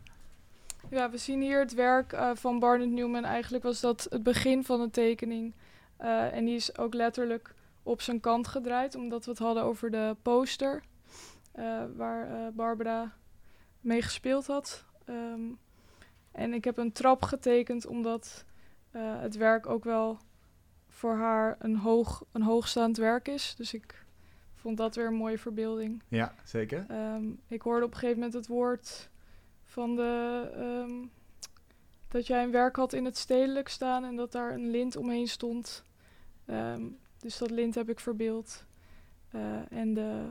Speaker 5: Ja, we zien hier het werk van Barnett Newman. Eigenlijk was dat het begin van een tekening. En die is ook letterlijk op zijn kant gedraaid, omdat we het hadden over de poster eh, waar eh, Barbara mee gespeeld had. Ehm, en ik heb een trap getekend, omdat eh, het werk ook wel voor haar een, hoog, een hoogstaand werk is. Dus ik vond dat weer een mooie verbeelding.
Speaker 3: Ja, zeker.
Speaker 5: Ehm, ik hoorde op een gegeven moment het woord van de. ehm, dat jij een werk had in het stedelijk staan en dat daar een lint omheen stond. Dus dat lint heb ik verbeeld. Eh, en de.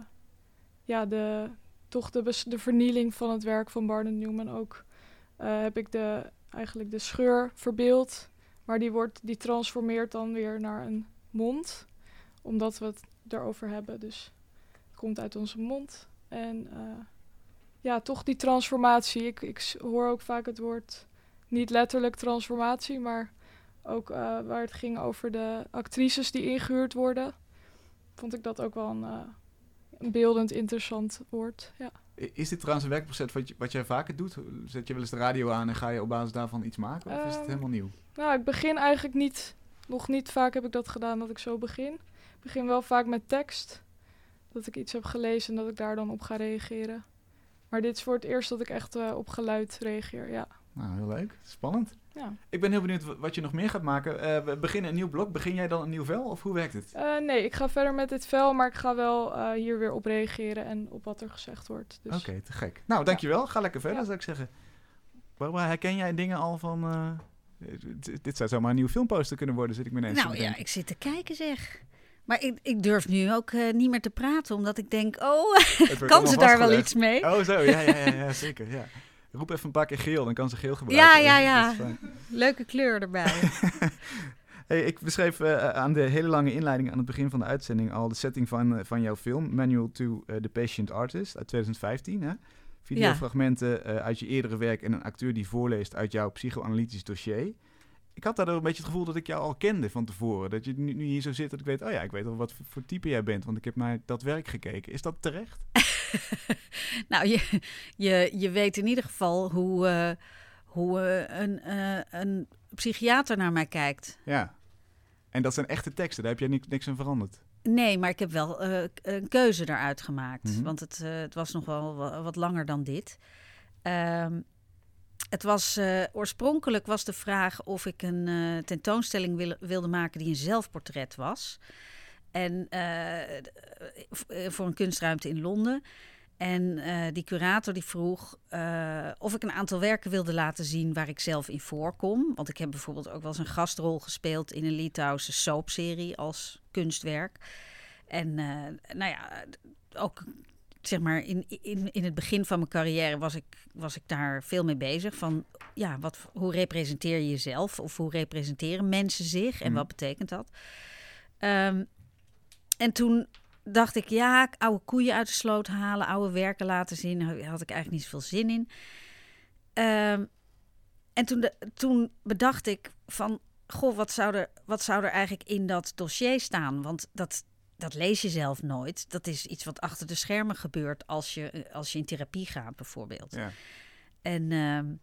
Speaker 5: Ja, de. Toch de, de vernieling van het werk van Barnett Newman ook. eh, heb ik de, eigenlijk de scheur verbeeld. Maar die, wordt, die transformeert dan weer naar een mond. Omdat we het erover hebben. Dus het komt uit onze mond. En eh, ja, toch die transformatie. Ik, ik hoor ook vaak het woord, niet letterlijk transformatie, maar ook eh, waar het ging over de actrices die ingehuurd worden. Vond ik dat ook wel een, eh, een beeldend interessant woord. Ja.
Speaker 3: Is dit trouwens een werkproces wat, je, wat jij vaker doet? Zet je wel eens de radio aan en ga je op basis daarvan iets maken? Of is het
Speaker 5: Ehm,
Speaker 3: helemaal nieuw?
Speaker 5: Nou, ik begin eigenlijk niet, nog niet vaak heb ik dat gedaan dat ik zo begin. Ik begin wel vaak met tekst. Dat ik iets heb gelezen en dat ik daar dan op ga reageren. Maar dit is voor het eerst dat ik echt eh, op geluid reageer, ja.
Speaker 3: Nou, heel leuk. Spannend.
Speaker 5: Ja.
Speaker 3: Ik ben heel benieuwd wa- wat je nog meer gaat maken. Eh, we beginnen een nieuw blok. Begin jij dan een nieuw vel of hoe werkt het?
Speaker 5: Eh, nee, ik ga verder met dit vel, maar ik ga wel eh, hier weer op reageren en op wat er gezegd wordt. Dus
Speaker 3: Oké, te gek. Nou, dankjewel. Ga lekker verder,
Speaker 5: Ja.
Speaker 3: zou ik zeggen. Barbara, herken jij dingen al van... eh, dit- dit zou zomaar een nieuw filmposter kunnen worden, zit ik me ineens
Speaker 4: Nou ja, ik zit te kijken zeg. Maar ik, ik durf nu ook eh, niet meer te praten, omdat ik denk, oh, kan ze daar wel iets mee?
Speaker 3: Oh, zo. Ja, ja, ja, ja zeker. Ja. Roep even een paar keer geel, dan kan ze geel gebruiken.
Speaker 4: Ja, ja, ja. Leuke kleur erbij.
Speaker 3: Hey, ik beschreef eh, aan de hele lange inleiding aan het begin van de uitzending al de setting van, eh, van jouw film, Manual to eh, the Patient Artist uit 2015. Hè? Videofragmenten eh, uit je eerdere werk en een acteur die voorleest uit jouw psychoanalytisch dossier. Ik had daardoor een beetje het gevoel dat ik jou al kende van tevoren. Dat je nu, nu hier zo zit dat ik weet, oh ja, ik weet al wat voor, voor type jij bent, want ik heb naar dat werk gekeken. Is dat terecht?
Speaker 4: nou, je, je, je weet in ieder geval hoe, eh, hoe eh, een, eh, een psychiater naar mij kijkt.
Speaker 3: Ja. En dat zijn echte teksten, daar heb jij niks, niks aan veranderd.
Speaker 4: Nee, maar ik heb wel een keuze eruit gemaakt.
Speaker 3: Mhm.
Speaker 4: Want het, het was nog wel wa- wat langer dan dit. Ehm, het was, oorspronkelijk was de vraag of ik een tentoonstelling wil- wilde maken die een zelfportret was. En eh, eh, voor een kunstruimte in Londen. En eh, die curator die vroeg of ik een aantal werken wilde laten zien waar ik zelf in voorkom. Want ik heb bijvoorbeeld ook wel eens een gastrol gespeeld in een Litouwse soapserie als kunstwerk. En nou ja, ook zeg maar in, in, in het begin van mijn carrière was ik, was ik daar veel mee bezig. Van ja, wat, hoe representeer je jezelf? Of hoe representeren mensen zich? En
Speaker 3: Mhm.
Speaker 4: wat betekent dat? Ehm, en toen dacht ik, ja, oude koeien uit de sloot halen, oude werken laten zien. Daar had ik eigenlijk niet zoveel zin in. Ehm, en toen, de, toen bedacht ik van, goh, wat zou, er, wat zou er eigenlijk in dat dossier staan? Want dat, dat lees je zelf nooit. Dat is iets wat achter de schermen gebeurt als je, als je in therapie gaat, bijvoorbeeld.
Speaker 3: Ja.
Speaker 4: En ehm,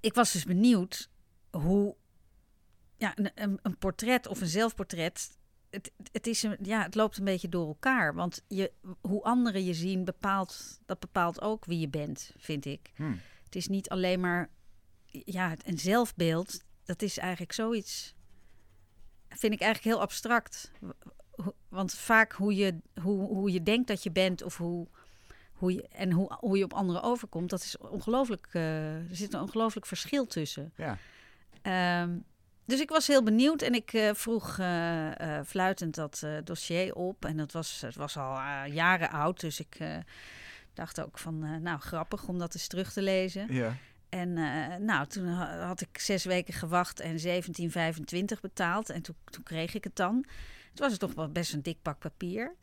Speaker 4: ik was dus benieuwd hoe ja, een, een portret of een zelfportret. Het, het, is een, ja, het loopt een beetje door elkaar. Want je, hoe anderen je zien, bepaalt, dat bepaalt ook wie je bent, vind ik.
Speaker 3: Hm.
Speaker 4: Het is niet alleen maar ja, een zelfbeeld. Dat is eigenlijk zoiets. Vind ik eigenlijk heel abstract. Want vaak hoe je, hoe, hoe je denkt dat je bent of hoe, hoe je, en hoe, hoe je op anderen overkomt, dat is ongelooflijk. eh, er zit een ongelooflijk verschil tussen.
Speaker 3: Ja.
Speaker 4: Ehm, dus ik was heel benieuwd en ik eh, vroeg eh, eh, fluitend dat dossier op. En dat was, het was al jaren oud, dus ik dacht ook van, nou grappig om dat eens terug te lezen.
Speaker 3: Ja.
Speaker 4: En nou, toen ha- had ik zes weken gewacht en 17,25 betaald. En toen, toen kreeg ik het dan. Het was toch wel best een dik pak papier.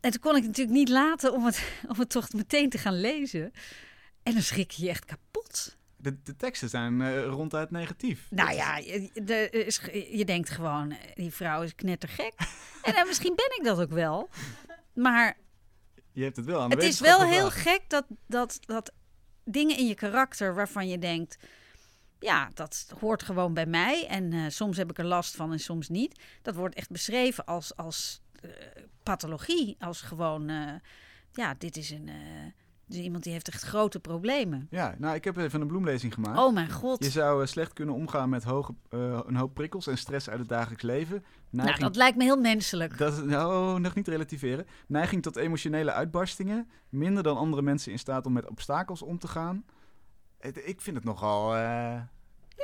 Speaker 4: En toen kon ik natuurlijk niet laten om het, om het toch meteen te gaan lezen. En dan schrik je je echt kapot.
Speaker 3: De, de teksten zijn eh, ronduit negatief.
Speaker 4: Nou
Speaker 3: Dat
Speaker 4: ja, je, de, is, je denkt gewoon, eh, die vrouw is knettergek. en eh, misschien ben ik dat ook wel. Maar
Speaker 3: Je hebt het wel aan de
Speaker 4: het is wel heel gek dat, dat, dat dingen in je karakter waarvan je denkt, ja, dat hoort gewoon bij mij. En eh, soms heb ik er last van en soms niet. Dat wordt echt beschreven als, als eh, pathologie, als gewoon, eh, ja, dit is een, eh, dus iemand die heeft echt grote problemen.
Speaker 3: Ja, nou, ik heb even een bloemlezing gemaakt.
Speaker 4: Oh mijn god.
Speaker 3: Je zou eh, slecht kunnen omgaan met hoge, eh, een hoop prikkels en stress uit het dagelijks leven.
Speaker 4: nou, dat lijkt me heel menselijk.
Speaker 3: dat, nou, nog niet relativeren. Neiging tot emotionele uitbarstingen. Minder dan andere mensen in staat om met obstakels om te gaan. Ik vind het nogal... eh,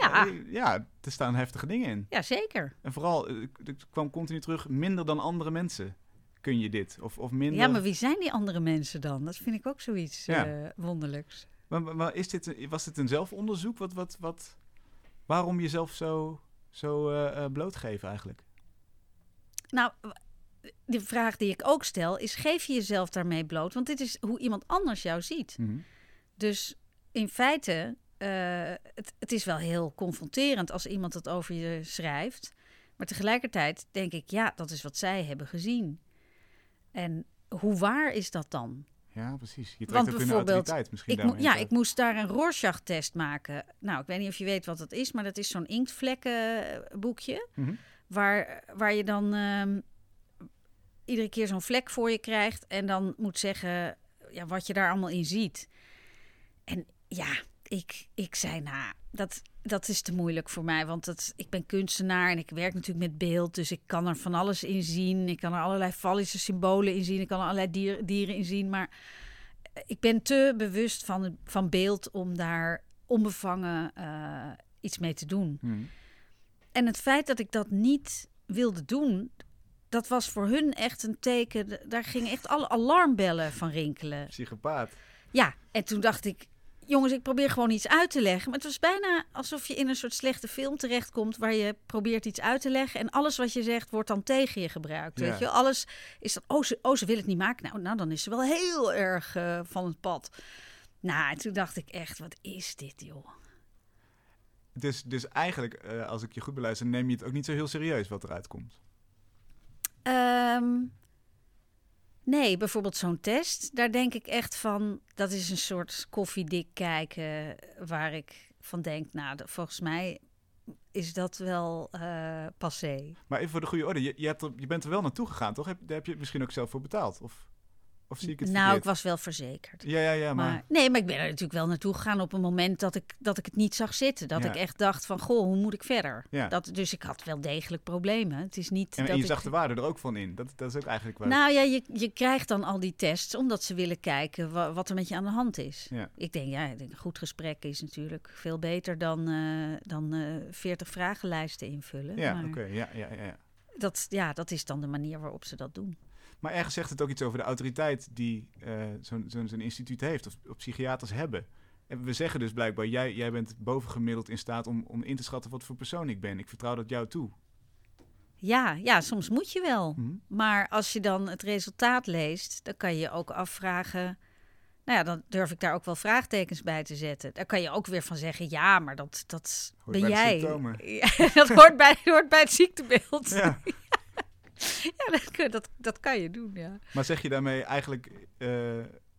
Speaker 4: Ja,
Speaker 3: ja, er staan heftige dingen in.
Speaker 4: ja, zeker.
Speaker 3: En vooral, het kwam continu terug, minder dan andere mensen kun je dit. Of, of minder...
Speaker 4: Ja, maar wie zijn die andere mensen dan? Dat vind ik ook zoiets
Speaker 3: Ja.
Speaker 4: eh, wonderlijks.
Speaker 3: Maar, is dit, een- was dit een zelfonderzoek? Wat, wat, wat, waarom jezelf zo, zo eh, blootgeven eigenlijk?
Speaker 4: Nou, de vraag die ik ook stel is: geef je jezelf daarmee bloot? Want dit is hoe iemand anders jou ziet. Dus in feite, het, het is wel heel confronterend als iemand het over je schrijft. Maar tegelijkertijd denk ik, ja, dat is wat zij hebben gezien. En hoe waar is dat dan?
Speaker 3: Ja, precies. Je trekt
Speaker 4: Want
Speaker 3: ook
Speaker 4: bijvoorbeeld,
Speaker 3: autoriteit misschien
Speaker 4: Ik ja, ik moest daar een Rorschach-test maken. Nou, ik weet niet of je weet wat dat is, maar dat is zo'n inktvlekkenboekje.
Speaker 3: Mhm.
Speaker 4: Waar, waar je dan ehm, iedere keer zo'n vlek voor je krijgt en dan moet zeggen ja, wat je daar allemaal in ziet. En ja, ik, ik zei, nou, dat, dat is te moeilijk voor mij. Want dat, ik ben kunstenaar en ik werk natuurlijk met beeld. Dus ik kan er van alles in zien. Ik kan er allerlei fallische symbolen in zien. Ik kan er allerlei dier, dieren in zien. Maar ik ben te bewust van, van beeld om daar onbevangen eh, iets mee te doen.
Speaker 3: Mhm.
Speaker 4: En het feit dat ik dat niet wilde doen, dat was voor hun echt een teken. Daar gingen echt alle alarmbellen van rinkelen.
Speaker 3: Psychopaat.
Speaker 4: Ja, en toen dacht ik, jongens, ik probeer gewoon iets uit te leggen. Maar het was bijna alsof je in een soort slechte film terechtkomt waar je probeert iets uit te leggen. En alles wat je zegt wordt dan tegen je gebruikt.
Speaker 3: Ja.
Speaker 4: Weet je, alles is dan, oh ze, oh, ze wil het niet maken. Nou, nou, dan is ze wel heel erg eh, van het pad. Nou, en toen dacht ik echt, wat is dit, joh?
Speaker 3: Dus, dus eigenlijk, eh, als ik je goed beluister, neem je het ook niet zo heel serieus wat eruit komt.
Speaker 4: Ehm, nee, bijvoorbeeld zo'n test. Daar denk ik echt van, dat is een soort koffiedik kijken waar ik van denk, nou, volgens mij is dat wel eh, passé.
Speaker 3: Maar even voor de goede orde, je, je, hebt je bent er wel naartoe gegaan, toch? Heb, daar heb je het misschien ook zelf voor betaald? Of, of zie ik het
Speaker 4: Nou, ik was wel verzekerd.
Speaker 3: Ja, ja, ja, maar...
Speaker 4: Maar, nee, maar ik ben er natuurlijk wel naartoe gegaan op een moment dat ik, dat ik het niet zag zitten. Dat
Speaker 3: Ja.
Speaker 4: ik echt dacht van, goh, hoe moet ik verder?
Speaker 3: Ja.
Speaker 4: Dat, dus ik had wel degelijk problemen. Het is niet
Speaker 3: En,
Speaker 4: dat
Speaker 3: en je
Speaker 4: ik...
Speaker 3: zag de waarde er ook van in. Dat, dat is ook eigenlijk waar.
Speaker 4: Nou ja, je, je krijgt dan al die tests omdat ze willen kijken wa- wat er met je aan de hand is.
Speaker 3: Ja.
Speaker 4: Ik denk, ja, ik denk, een goed gesprek is natuurlijk veel beter dan, eh dan eh 40 vragenlijsten invullen.
Speaker 3: ja,
Speaker 4: maar
Speaker 3: oké. Ja, ja, ja.
Speaker 4: dat, ja, dat is dan de manier waarop ze dat doen.
Speaker 3: Maar ergens zegt het ook iets over de autoriteit die eh, zo'n instituut heeft, of, of psychiaters hebben. En we zeggen dus blijkbaar, jij, jij bent bovengemiddeld in staat om, om in te schatten wat voor persoon ik ben. Ik vertrouw dat jou toe.
Speaker 4: Ja, ja, soms moet je wel.
Speaker 3: Mhm.
Speaker 4: Maar als je dan het resultaat leest, dan kan je ook afvragen. Nou ja, dan durf ik daar ook wel vraagtekens bij te zetten. Daar kan je ook weer van zeggen, ja, maar dat, dat
Speaker 3: Hoort
Speaker 4: ben jij. Ja, dat hoort bij, hoort bij het ziektebeeld.
Speaker 3: Ja.
Speaker 4: Ja, dat, dat, dat kan je doen, ja.
Speaker 3: Maar zeg je daarmee eigenlijk, eh,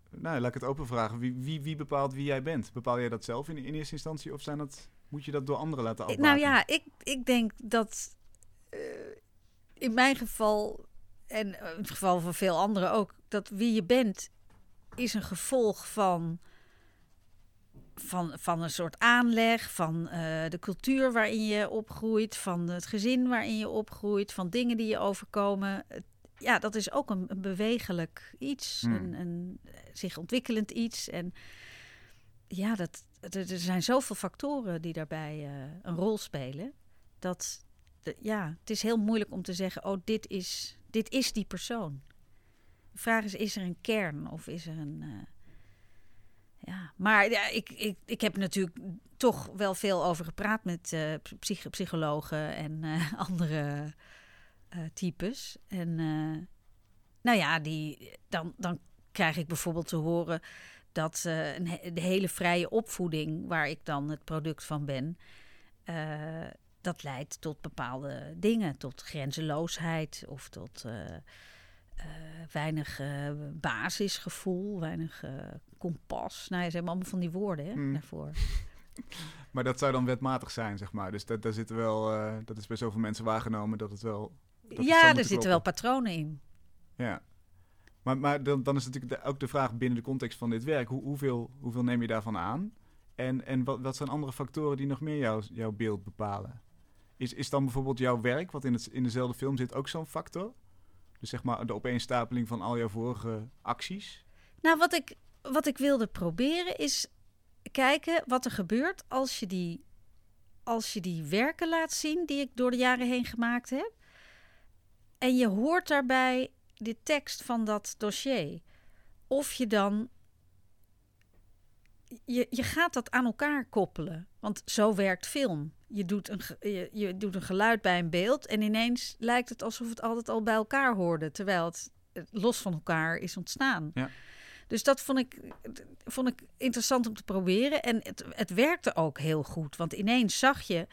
Speaker 3: nou laat ik het open vragen, wie, wie, wie bepaalt wie jij bent? Bepaal jij dat zelf in, in eerste instantie of zijn dat, moet je dat door anderen laten afbaken?
Speaker 4: Nou ja, ik, ik denk dat eh, in mijn geval, en in het geval van veel anderen ook, dat wie je bent is een gevolg van, van, van een soort aanleg, van eh, de cultuur waarin je opgroeit, van het gezin waarin je opgroeit, van dingen die je overkomen. Ja, dat is ook een, een bewegelijk iets,
Speaker 3: Hmm.
Speaker 4: een, een zich ontwikkelend iets. En ja, dat, er, er zijn zoveel factoren die daarbij eh, een rol spelen. Dat de- ja, het is heel moeilijk om te zeggen: oh, dit is, dit is die persoon. De vraag is: is er een kern of is er een. eh, ja, maar ja, ik, ik, ik heb natuurlijk toch wel veel over gepraat met eh, psych- psychologen en eh, andere eh, types. En nou ja, die, dan, dan krijg ik bijvoorbeeld te horen dat een de hele vrije opvoeding, waar ik dan het product van ben, dat leidt tot bepaalde dingen, tot grenzeloosheid of tot. Eh, weinig eh, basisgevoel, weinig eh, kompas. Nou ja, ze hebben allemaal van die woorden hè,
Speaker 3: Hmm.
Speaker 4: daarvoor.
Speaker 3: Maar dat zou dan wetmatig zijn, zeg maar. Dus dat, daar zitten wel, dat is bij zoveel mensen waargenomen dat het wel... dat
Speaker 4: ja, er zitten wel patronen in.
Speaker 3: Ja. Maar, maar dan, dan is natuurlijk de- ook de vraag binnen de context van dit werk. Hoe, hoeveel, hoeveel neem je daarvan aan? En, en wat, wat zijn andere factoren die nog meer jouw, jouw beeld bepalen? Is, is dan bijvoorbeeld jouw werk, wat in, het, in dezelfde film zit, ook zo'n factor? Dus zeg maar de opeenstapeling van al jouw vorige acties?
Speaker 4: Nou, wat ik, wat ik wilde proberen is kijken wat er gebeurt als je, die, als je die werken laat zien die ik door de jaren heen gemaakt heb. En je hoort daarbij de tekst van dat dossier. Of je dan. Je, je gaat dat aan elkaar koppelen. Want zo werkt film. Je doet, een, je, je doet een geluid bij een beeld. En ineens lijkt het alsof het altijd al bij elkaar hoorde. Terwijl het los van elkaar is ontstaan.
Speaker 3: Ja.
Speaker 4: Dus dat vond ik, vond ik interessant om te proberen. En het, het werkte ook heel goed. Want ineens zag je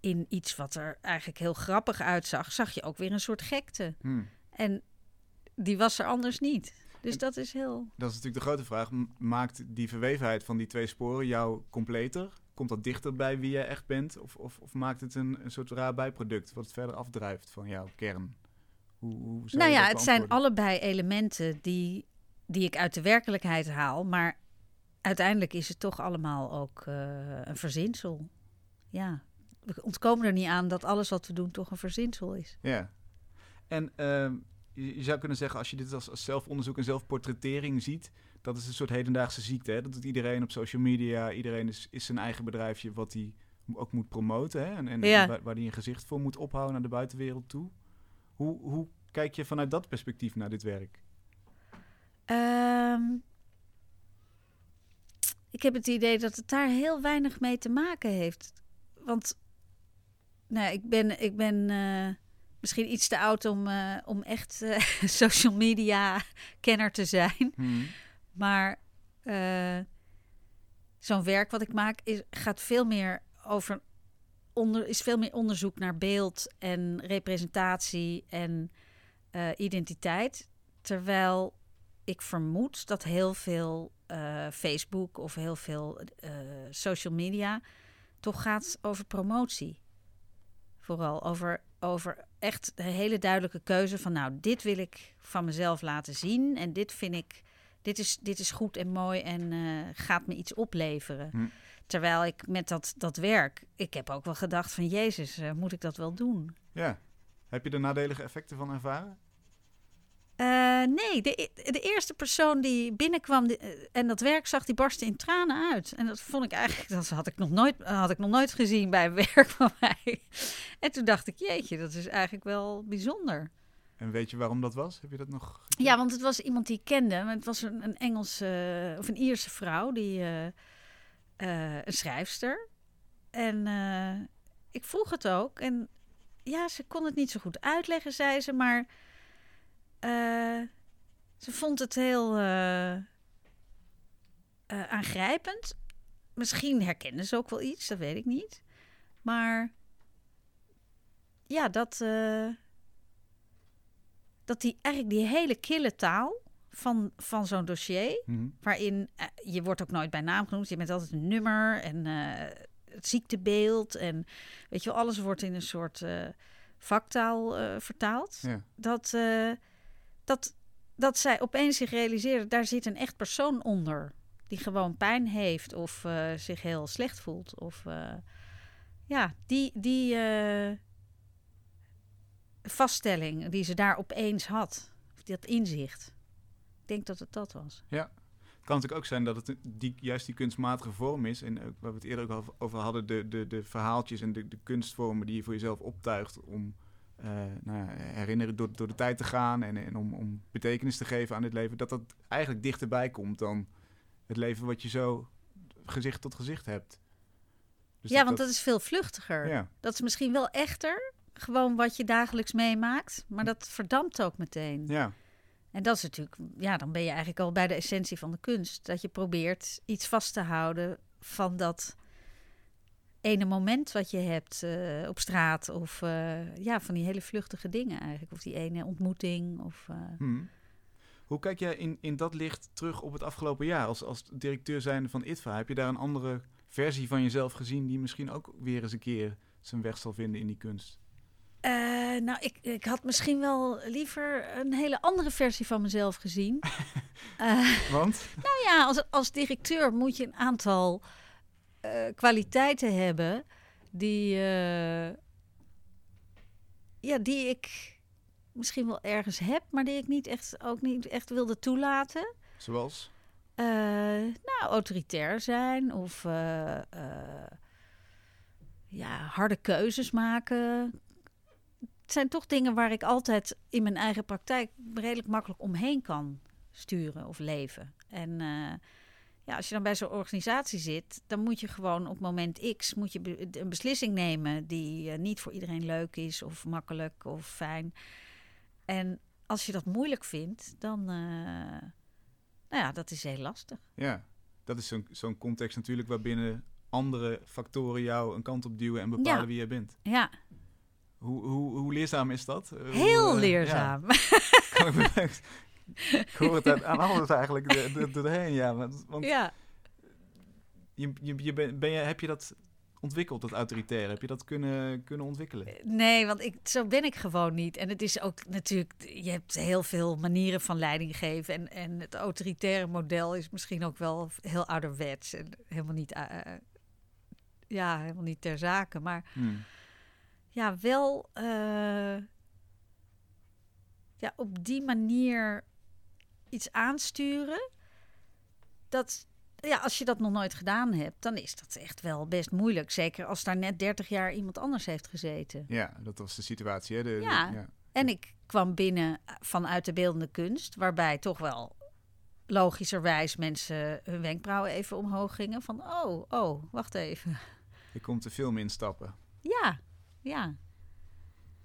Speaker 4: in iets wat er eigenlijk heel grappig uitzag, zag je ook weer een soort gekte.
Speaker 3: Hm.
Speaker 4: En die was er anders niet. Dus dat is heel.
Speaker 3: Dat is natuurlijk de grote vraag. Maakt die verwevenheid van die twee sporen jou completer? Komt dat dichter bij wie jij echt bent? Of, of, of maakt het een, een soort raar bijproduct wat verder afdrijft van jouw kern? Hoe, hoe zou
Speaker 4: Nou ja, het zijn allebei elementen die, die ik uit de werkelijkheid haal. Maar uiteindelijk is het toch allemaal ook eh, een verzinsel. Ja, we ontkomen er niet aan dat alles wat we doen toch een verzinsel is.
Speaker 3: Ja. En ehm, je, je zou kunnen zeggen, als je dit als, als zelfonderzoek en zelfportrettering ziet, dat is een soort hedendaagse ziekte. Hè? Dat doet iedereen op social media. Iedereen is, is zijn eigen bedrijfje wat hij ook moet promoten. Hè? En, en
Speaker 4: Ja.
Speaker 3: waar, waar hij een gezicht voor moet ophouden naar de buitenwereld toe. Hoe, hoe kijk je vanuit dat perspectief naar dit werk?
Speaker 4: Ehm, ik heb het idee dat het daar heel weinig mee te maken heeft. Want nou, ik ben, ik ben eh, misschien iets te oud om, eh, om echt eh, social media kenner te zijn.
Speaker 3: Hm.
Speaker 4: Maar eh, zo'n werk wat ik maak is, gaat veel meer over onder, is veel meer onderzoek naar beeld en representatie en identiteit. Terwijl ik vermoed dat heel veel Facebook of heel veel social media toch gaat over promotie. Vooral over, over echt een hele duidelijke keuze van nou, dit wil ik van mezelf laten zien en dit vind ik, dit is, dit is goed en mooi en eh, gaat me iets opleveren.
Speaker 3: Hm.
Speaker 4: Terwijl ik met dat, dat werk, ik heb ook wel gedacht van Jezus, eh, moet ik dat wel doen?
Speaker 3: Ja. Heb je er nadelige effecten van ervaren?
Speaker 4: Eh, nee, de, de eerste persoon die binnenkwam die- eh, en dat werk zag, die barstte in tranen uit. En dat vond ik eigenlijk, dat had ik nog nooit, had ik nog nooit gezien bij een werk van mij. En toen dacht ik, jeetje, dat is eigenlijk wel bijzonder.
Speaker 3: En weet je waarom dat was? Heb je dat nog?
Speaker 4: Ja, want het was iemand die ik kende. maar Het was een, een Engelse of een Ierse vrouw, die, eh, eh, een schrijfster. En eh, ik vroeg het ook. En ja, ze kon het niet zo goed uitleggen, zei ze. Maar eh, ze vond het heel eh, eh, aangrijpend. Misschien herkende ze ook wel iets, dat weet ik niet. Maar ja, dat. dat die eigenlijk die hele kille taal van, van zo'n dossier,
Speaker 3: Hm.
Speaker 4: waarin je wordt ook nooit bij naam genoemd, je bent altijd een nummer en het ziektebeeld en weet je wel, alles wordt in een soort vaktaal vertaald.
Speaker 3: Ja.
Speaker 4: Dat, dat, dat zij opeens zich realiseerde, daar zit een echt persoon onder. Die gewoon pijn heeft of eh, zich heel slecht voelt. Of eh, ja, die, die eh, vaststelling die ze daar opeens had. Of dat inzicht. Ik denk dat het dat was.
Speaker 3: Het kan natuurlijk ook zijn dat het die, juist die kunstmatige vorm is. En waar we het eerder ook over hadden, de, de, de verhaaltjes en de, de kunstvormen die je voor jezelf optuigt om nou ja, herinneren door, door de tijd te gaan en, en om, om betekenis te geven aan dit leven. Dat dat eigenlijk dichterbij komt dan het leven wat je zo gezicht tot gezicht hebt. Dus
Speaker 4: ja, want dat is veel vluchtiger.
Speaker 3: Ja,
Speaker 4: Dat is misschien wel echter. Gewoon wat je dagelijks meemaakt. Maar dat verdampt ook meteen.
Speaker 3: ja,
Speaker 4: En dat is natuurlijk, ja, dan ben je eigenlijk al bij de essentie van de kunst. Dat je probeert iets vast te houden van dat, ene moment wat je hebt eh, op straat. Of eh, ja, van die hele vluchtige dingen eigenlijk. Of die ene ontmoeting. Of, eh,
Speaker 3: Hmm. Hoe kijk jij in, in dat licht terug op het afgelopen jaar als, als directeur zijnde van ITVA? Heb je daar een andere versie van jezelf gezien die misschien ook weer eens een keer zijn weg zal vinden in die kunst?
Speaker 4: Eh, nou, ik, ik had misschien wel liever een hele andere versie van mezelf gezien. Eh,
Speaker 3: Want?
Speaker 4: nou ja, als, als directeur moet je een aantal eh, kwaliteiten hebben die, eh, ja, die ik misschien wel ergens heb, maar die ik niet echt, ook niet echt wilde toelaten.
Speaker 3: Zoals?
Speaker 4: Eh, nou, autoritair zijn of ja, harde keuzes maken. Het zijn toch dingen waar ik altijd in mijn eigen praktijk redelijk makkelijk omheen kan sturen of leven. En ja, als je dan bij zo'n organisatie zit, dan moet je gewoon op moment X moet je een beslissing nemen die eh, niet voor iedereen leuk is of makkelijk of fijn. En als je dat moeilijk vindt, dan, eh, nou ja, dat is heel lastig.
Speaker 3: Ja, dat is zo'n zo'n context natuurlijk waarbinnen andere factoren jou een kant op duwen en bepalen
Speaker 4: Ja.
Speaker 3: wie jij bent.
Speaker 4: Ja,
Speaker 3: Hoe, hoe, hoe leerzaam is dat? Eh, hoe,
Speaker 4: heel leerzaam.
Speaker 3: ja, kan ik, me- ik hoor het aan, aan alles eigenlijk doorheen, ja. Want, want
Speaker 4: Ja.
Speaker 3: je, je, je ben, ben je, heb je dat ontwikkeld, dat autoritaire? Heb je dat kunnen, kunnen ontwikkelen?
Speaker 4: Nee, want ik, zo ben ik gewoon niet. En het is ook natuurlijk, je hebt heel veel manieren van leiding geven. En, en het autoritaire model is misschien ook wel heel ouderwets. En helemaal niet, eh, eh, ja, helemaal niet ter zake. Maar
Speaker 3: Hmm.
Speaker 4: ja, wel eh, ja, op die manier iets aansturen. Dat, ja, als je dat nog nooit gedaan hebt, dan is dat echt wel best moeilijk. Zeker als daar net 30 jaar iemand anders heeft gezeten.
Speaker 3: Ja, dat was de situatie. Hè? De, de-
Speaker 4: Ja.
Speaker 3: ja.
Speaker 4: En ik kwam binnen vanuit de beeldende kunst, waarbij toch wel logischerwijs mensen hun wenkbrauwen even omhoog gingen. Van, oh, oh, wacht even.
Speaker 3: Je komt de film instappen.
Speaker 4: Ja, ja.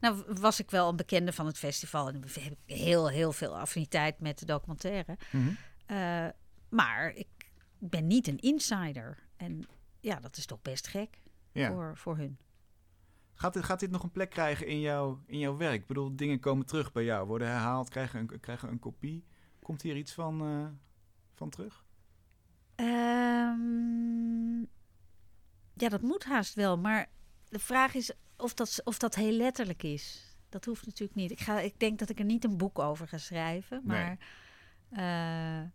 Speaker 4: Nou was ik wel een bekende van het festival en heb ik heel, heel veel affiniteit met de documentaire. Eh, maar ik ben niet een insider. En ja, dat is toch best gek
Speaker 3: Ja.
Speaker 4: voor, voor hun.
Speaker 3: Gaat, dit, gaat dit nog een plek krijgen in, jouw in jouw werk? Ik bedoel, dingen komen terug bij jou, worden herhaald, krijgen een, krijgen een kopie. Komt hier iets van, eh, van terug?
Speaker 4: Ehm, ja, dat moet haast wel. Maar de vraag is of dat, of dat heel letterlijk is. Dat hoeft natuurlijk niet. Ik, ga, ik denk dat ik er niet een boek over ga schrijven.
Speaker 3: Nee.
Speaker 4: Maar eh,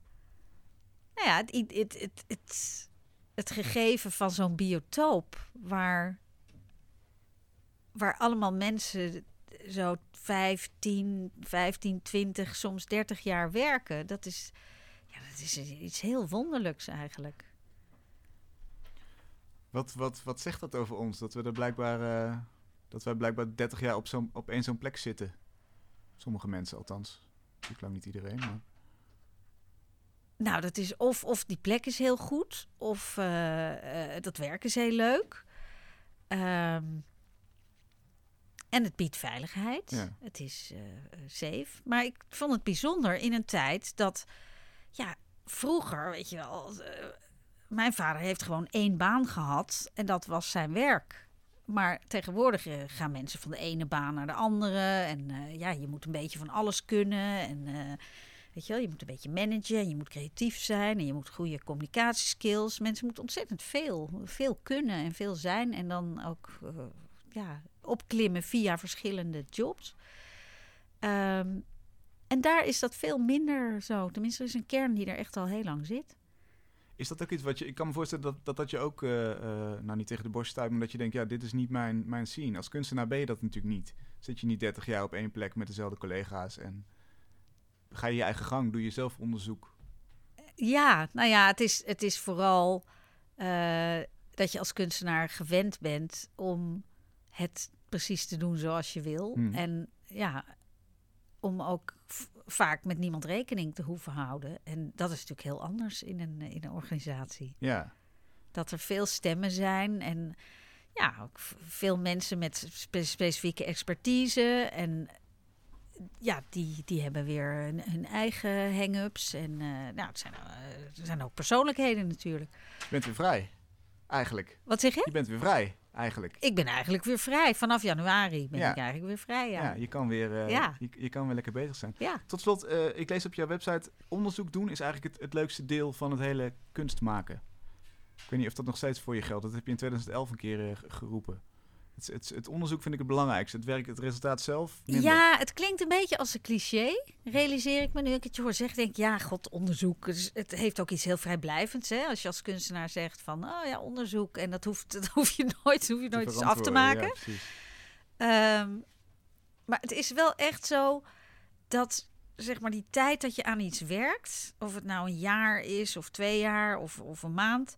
Speaker 4: nou ja, het, het, het, het, het, het gegeven van zo'n biotoop waar, waar allemaal mensen zo 15, 15, 20, soms 30 jaar werken. Dat is, ja, dat is iets heel wonderlijks eigenlijk.
Speaker 3: Wat, wat, wat zegt dat over ons? Dat we er blijkbaar, eh, dat wij blijkbaar 30 jaar op, zo'n op één zo'n plek zitten. Sommige mensen althans. Ik lang niet iedereen, maar...
Speaker 4: Nou, dat is of, of die plek is heel goed, of eh, eh, dat werk is heel leuk. Ehm, en het biedt veiligheid.
Speaker 3: Ja.
Speaker 4: Het is eh, safe. Maar ik vond het bijzonder in een tijd dat, ja, vroeger, weet je wel, mijn vader heeft gewoon één baan gehad en dat was zijn werk. Maar tegenwoordig eh, gaan mensen van de ene baan naar de andere. En eh, ja, je moet een beetje van alles kunnen. En eh, weet je wel, je moet een beetje managen. En je moet creatief zijn. En je moet goede communicatieskills. Mensen moeten ontzettend veel, veel kunnen en veel zijn. En dan ook ja, opklimmen via verschillende jobs. Ehm, en daar is dat veel minder zo. Tenminste, er is een kern die er echt al heel lang zit.
Speaker 3: Is dat ook iets wat je... Ik kan me voorstellen dat dat, dat je ook... eh, eh, nou, niet tegen de borst stuit, maar dat je denkt... Ja, dit is niet mijn, mijn scene. Als kunstenaar ben je dat natuurlijk niet. Zit je niet 30 jaar op één plek met dezelfde collega's en... Ga je je eigen gang, doe je zelf onderzoek.
Speaker 4: Ja, nou ja, het is, het is vooral eh, dat je als kunstenaar gewend bent om het precies te doen zoals je wil.
Speaker 3: Hmm.
Speaker 4: En ja, om ook vaak met niemand rekening te hoeven houden. En dat is natuurlijk heel anders in een, in een organisatie.
Speaker 3: Ja,
Speaker 4: Dat er veel stemmen zijn en ja, ook veel mensen met spe- specifieke expertise. En ja, die, die hebben weer hun, hun eigen hang-ups. En eh, nou, het zijn, eh, er zijn ook persoonlijkheden natuurlijk.
Speaker 3: je bent weer vrij. eigenlijk.
Speaker 4: Wat zeg je?
Speaker 3: Je bent weer vrij, eigenlijk.
Speaker 4: Ik ben eigenlijk weer vrij. Vanaf januari ben
Speaker 3: Ja.
Speaker 4: ik eigenlijk weer vrij,
Speaker 3: Ja,
Speaker 4: ja.
Speaker 3: je, kan weer, eh,
Speaker 4: Ja.
Speaker 3: je, je kan weer lekker bezig zijn.
Speaker 4: Ja.
Speaker 3: Tot slot, eh, ik lees op jouw website... onderzoek doen is eigenlijk het, het leukste deel van het hele kunst maken. Ik weet niet of dat nog steeds voor je geldt. Dat heb je in 2011 een keer eh, ge- geroepen. Het, het, het onderzoek vind ik het belangrijkste. Het werk, het resultaat zelf minder.
Speaker 4: Ja, het klinkt een beetje als een cliché, realiseer ik me nu ik het je hoor zeggen. Denk ik, ja, god, onderzoek. Dus het heeft ook iets heel vrijblijvends, hè? Als je als kunstenaar zegt van, oh ja, onderzoek. En dat, hoeft, dat hoef je nooit, hoef je nooit eens af te maken.
Speaker 3: Ja.
Speaker 4: Ehm, maar het is wel echt zo dat zeg maar die tijd dat je aan iets werkt, of het nou een jaar is of twee jaar of, of een maand,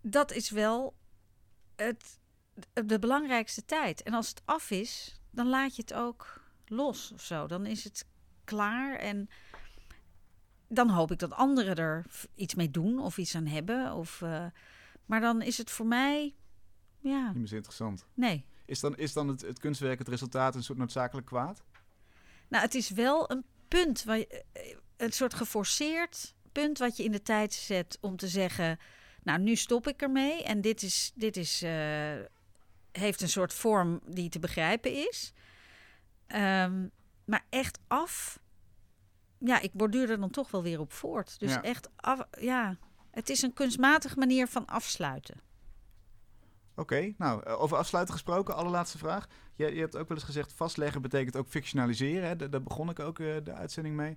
Speaker 4: dat is wel het, de belangrijkste tijd. En als het af is, dan laat je het ook los of zo. Dan is het klaar en dan hoop ik dat anderen er iets mee doen of iets aan hebben. Of, eh, maar dan is het voor mij, ja,
Speaker 3: Niet meer zo interessant.
Speaker 4: nee.
Speaker 3: Is dan, is dan het, het kunstwerk, het resultaat, een soort noodzakelijk kwaad?
Speaker 4: Nou, het is wel een punt, waar je, eh, een soort geforceerd punt wat je in de tijd zet om te zeggen, nou, nu stop ik ermee en dit is, dit is, eh, heeft een soort vorm die te begrijpen is. Ehm, maar echt af, ja, ik borduur er dan toch wel weer op voort. Dus
Speaker 3: Ja.
Speaker 4: echt af, ja, het is een kunstmatige manier van afsluiten.
Speaker 3: Oké, nou, eh, over afsluiten gesproken, allerlaatste vraag. Je, je hebt ook wel eens gezegd, vastleggen betekent ook fictionaliseren. Hè? Da- Daar begon ik ook eh, de uitzending mee.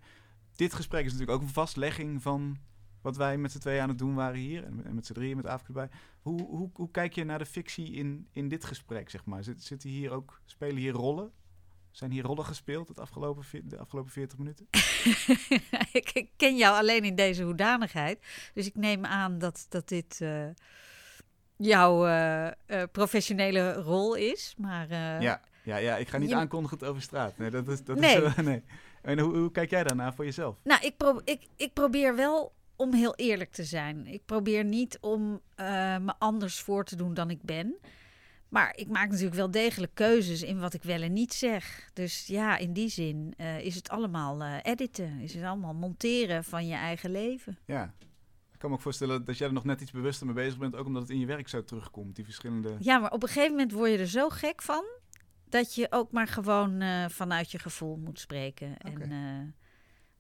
Speaker 3: Dit gesprek is natuurlijk ook een vastlegging van wat wij met z'n tweeën aan het doen waren hier. En, met z'n drieën met Afrika erbij. Hoe, hoe, hoe kijk je naar de fictie in, in dit gesprek, zeg maar? Zit, zitten hier ook, spelen hier rollen? Zijn hier rollen gespeeld het afgelopen, de afgelopen 40 minuten?
Speaker 4: ik, ken jou alleen in deze hoedanigheid. Dus ik neem aan dat, dat dit eh, jouw eh, eh, professionele rol is. Maar
Speaker 3: ja, ja, ja, ik ga niet
Speaker 4: je-
Speaker 3: aankondigen het over straat. Nee, dat is, dat
Speaker 4: Nee.
Speaker 3: is, nee. En hoe, hoe kijk jij daarnaar voor jezelf?
Speaker 4: Nou, ik, pro ik, ik probeer wel om heel eerlijk te zijn. Ik probeer niet om eh, me anders voor te doen dan ik ben. Maar ik maak natuurlijk wel degelijk keuzes in wat ik wel en niet zeg. Dus ja, in die zin eh, is het allemaal eh, editen. Is het allemaal monteren van je eigen leven.
Speaker 3: Ja. Ik kan me ook voorstellen dat jij er nog net iets bewuster mee bezig bent, ook omdat het in je werk zo terugkomt, die verschillende...
Speaker 4: Ja, maar op een gegeven moment word je er zo gek van dat je ook maar gewoon vanuit je gevoel moet spreken. En,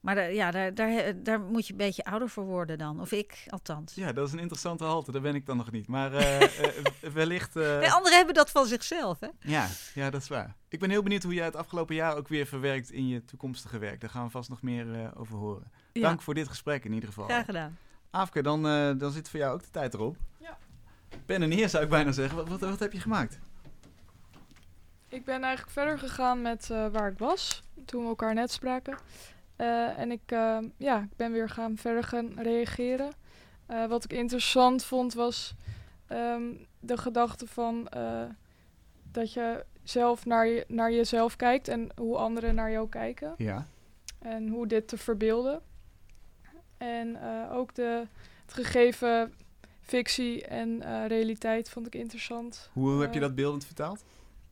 Speaker 4: maar daar, ja, daar, daar, daar moet je een beetje ouder voor worden dan. Of ik althans.
Speaker 3: Ja, dat is een interessante halte, daar ben ik dan nog niet. Maar eh, eh, wellicht... eh,
Speaker 4: Nee, anderen hebben dat van zichzelf, hè?
Speaker 3: ja, ja, dat is waar. Ik ben heel benieuwd hoe jij het afgelopen jaar ook weer verwerkt in je toekomstige werk. Daar gaan we vast nog meer eh, over horen.
Speaker 4: Ja.
Speaker 3: Dank voor dit gesprek in ieder geval.
Speaker 4: Graag gedaan.
Speaker 3: Afke, dan, eh, dan zit voor jou ook de tijd erop.
Speaker 5: Ja.
Speaker 3: Pen en neer zou ik bijna zeggen. Wat, wat, wat heb je gemaakt?
Speaker 5: Ik ben eigenlijk verder gegaan met eh, waar ik was, toen we elkaar net spraken. Eh, en ik, eh, ja, ik ben weer gaan verder gaan reageren. Eh, wat ik interessant vond was ehm, de gedachte van dat je zelf naar, je, naar jezelf kijkt en hoe anderen naar jou kijken.
Speaker 3: Ja.
Speaker 5: En hoe dit te verbeelden. En ook de, het gegeven fictie en realiteit vond ik interessant.
Speaker 3: Hoe, heb je dat beeldend vertaald?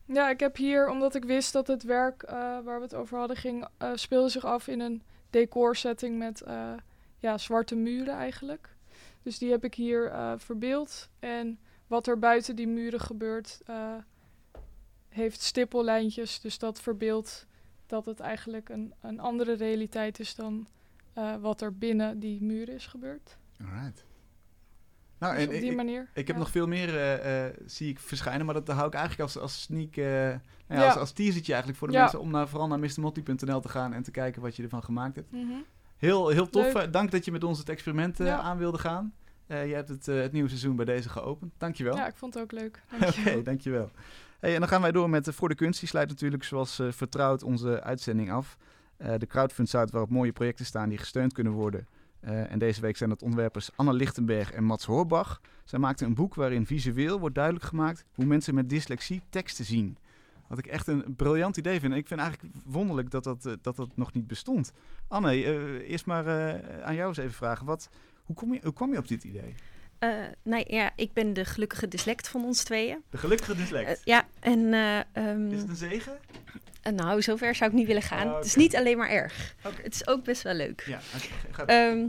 Speaker 5: Ja, ik heb hier, omdat ik wist dat het werk eh, waar we het over hadden ging, eh, speelde zich af in een decorsetting met eh, ja, zwarte muren eigenlijk. Dus die heb ik hier verbeeld. En wat er buiten die muren gebeurt, heeft stippellijntjes. Dus dat verbeeldt dat het eigenlijk een, een andere realiteit is dan wat er binnen die muren is gebeurd.
Speaker 3: Alright. Nou,
Speaker 5: Dus op die
Speaker 3: ik,
Speaker 5: manier.
Speaker 3: ik heb
Speaker 5: ja.
Speaker 3: nog veel meer, eh, eh, zie ik verschijnen, maar dat hou ik eigenlijk als, als sneak, nou ja,
Speaker 5: Ja.
Speaker 3: als, als teasertje eigenlijk voor de mensen om naar, vooral naar mrmotti.nl te gaan en te kijken wat je ervan gemaakt hebt.
Speaker 5: Mhm.
Speaker 3: Heel, heel tof.
Speaker 5: Leuk.
Speaker 3: Dank dat je met ons het experiment aan wilde gaan. Je hebt het, het nieuwe seizoen bij deze geopend. Dankjewel.
Speaker 5: Ja, ik vond het ook leuk.
Speaker 3: Oké,
Speaker 5: Dankjewel.
Speaker 3: dankjewel. Hey, en dan gaan wij door met Voor de Kunst. Die sluit natuurlijk zoals vertrouwd onze uitzending af. De crowdfund site waarop mooie projecten staan die gesteund kunnen worden. Eh, en deze week zijn dat ontwerpers Anne Lichtenberg en Mats Hoorbach. Zij maakten een boek waarin visueel wordt duidelijk gemaakt hoe mensen met dyslexie teksten zien. Wat ik echt een briljant idee vind. En ik vind eigenlijk wonderlijk dat dat, eh, dat, dat nog niet bestond. Anne, eh, eerst maar aan jou eens even vragen. Wat, hoe, kom je, hoe kwam je op dit idee?
Speaker 6: Nou ja, ik ben de gelukkige dyslect van ons tweeën.
Speaker 3: De gelukkige dyslect.
Speaker 6: Ja, en eh, ehm,
Speaker 3: Is het een zegen?
Speaker 6: Eh, nou, zover zou ik niet willen gaan.
Speaker 3: Oh,
Speaker 6: Het is niet alleen maar erg. Het is ook best wel leuk.
Speaker 3: Ja,
Speaker 6: Ehm,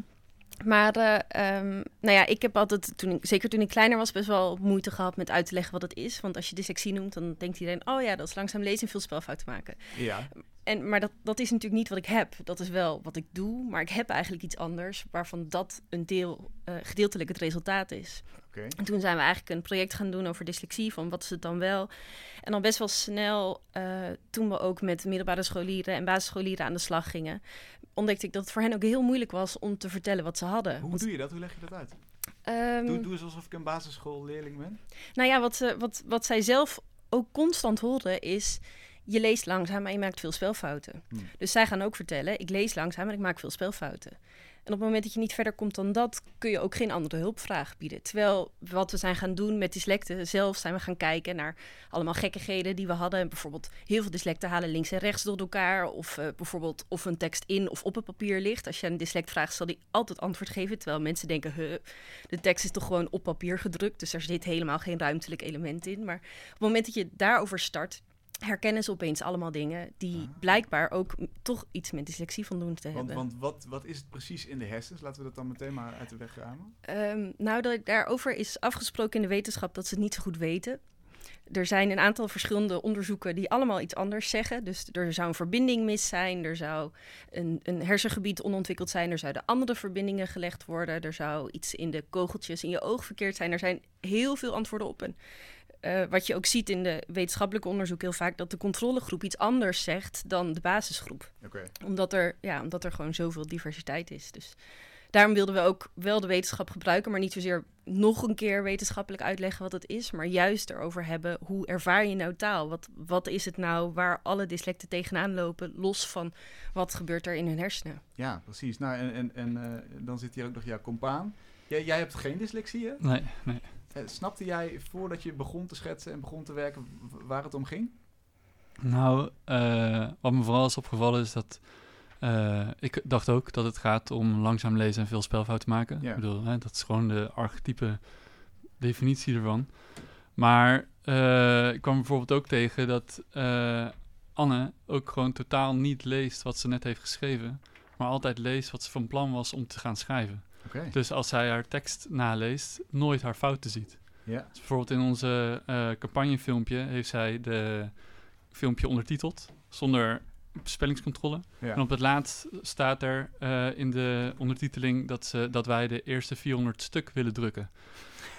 Speaker 6: Maar eh, ehm, nou ja, ik heb altijd, toen ik, zeker toen ik kleiner was, best wel moeite gehad met uit te leggen wat het is. Want als je dyslexie noemt, dan denkt iedereen, oh ja, dat is langzaam lezen en veel spelfouten maken.
Speaker 3: Ja.
Speaker 6: En, maar dat, dat is natuurlijk niet wat ik heb. Dat is wel wat ik doe, maar ik heb eigenlijk iets anders waarvan dat een deel, eh, gedeeltelijk het resultaat is. En toen zijn we eigenlijk een project gaan doen over dyslexie, van wat is het dan wel. En al best wel snel, eh, toen we ook met middelbare scholieren en basisscholieren aan de slag gingen, ontdekte ik dat het voor hen ook heel moeilijk was om te vertellen wat ze hadden.
Speaker 3: Hoe
Speaker 6: Want,
Speaker 3: doe je dat? Hoe leg je dat uit?
Speaker 6: ehm,
Speaker 3: Doe, doe eens alsof ik een basisschoolleerling ben.
Speaker 6: Nou ja, wat, ze, wat, wat zij zelf ook constant horen is... je leest langzaam, maar je maakt veel spelfouten.
Speaker 3: Hmm.
Speaker 6: Dus zij gaan ook vertellen, ik lees langzaam en ik maak veel spelfouten. En op het moment dat je niet verder komt dan dat... kun je ook geen andere hulpvraag bieden. Terwijl wat we zijn gaan doen met dyslecten... zelf zijn we gaan kijken naar allemaal gekkigheden die we hadden. Bijvoorbeeld heel veel dyslecten halen links en rechts door elkaar... of eh, bijvoorbeeld of een tekst in of op het papier ligt. Als je een dyslect vraagt, zal die altijd antwoord geven... terwijl mensen denken, huh, de tekst is toch gewoon op papier gedrukt... dus er zit helemaal geen ruimtelijk element in. Maar op het moment dat je daarover start... herkennen ze opeens allemaal dingen... die
Speaker 3: Ah.
Speaker 6: blijkbaar ook toch iets met dyslexie van doen te
Speaker 3: Want,
Speaker 6: hebben.
Speaker 3: want wat, wat is het precies in de hersens? Laten we dat dan meteen maar uit de weg ruimen.
Speaker 6: Ehm, nou, dat, daarover is afgesproken in de wetenschap dat ze het niet zo goed weten. Er zijn een aantal verschillende onderzoeken die allemaal iets anders zeggen. Dus er zou een verbinding mis zijn, er zou een, een hersengebied onontwikkeld zijn, er zouden andere verbindingen gelegd worden, er zou iets in de kogeltjes in je oog verkeerd zijn. Er zijn heel veel antwoorden op. En eh, wat je ook ziet in de wetenschappelijke onderzoek heel vaak, dat de controlegroep iets anders zegt dan de basisgroep
Speaker 3: Oké.
Speaker 6: omdat er, ja, omdat er gewoon zoveel diversiteit is. Dus daarom wilden we ook wel de wetenschap gebruiken, maar niet zozeer nog een keer wetenschappelijk uitleggen wat het is, maar juist erover hebben hoe ervaar je nou taal? Wat, wat is het nou waar alle dyslecten tegenaan lopen, los van wat gebeurt er in hun hersenen?
Speaker 3: Ja, precies. Nou, en, en, en eh, dan zit hier ook nog jouw compaan. Jij, jij hebt geen dyslexie, hè?
Speaker 7: Nee, nee.
Speaker 3: Eh, snapte jij voordat je begon te schetsen en begon te werken waar het om ging?
Speaker 7: Nou, eh, wat me vooral is opgevallen is dat... eh, ik dacht ook dat het gaat om langzaam lezen en veel spelfouten maken.
Speaker 3: Ja.
Speaker 7: Ik bedoel, hè, dat is gewoon de archetype definitie ervan. Maar ik kwam bijvoorbeeld ook tegen dat Anne ook gewoon totaal niet leest wat ze net heeft geschreven. Maar altijd leest wat ze van plan was om te gaan schrijven. Dus als zij haar tekst naleest, nooit haar fouten ziet.
Speaker 3: Ja.
Speaker 7: Dus bijvoorbeeld in onze eh campagnefilmpje heeft zij de filmpje ondertiteld zonder spellingscontrole.
Speaker 3: Ja.
Speaker 7: En op het laatst staat er eh, in de ondertiteling dat, ze, dat wij de eerste 400 stuk willen drukken.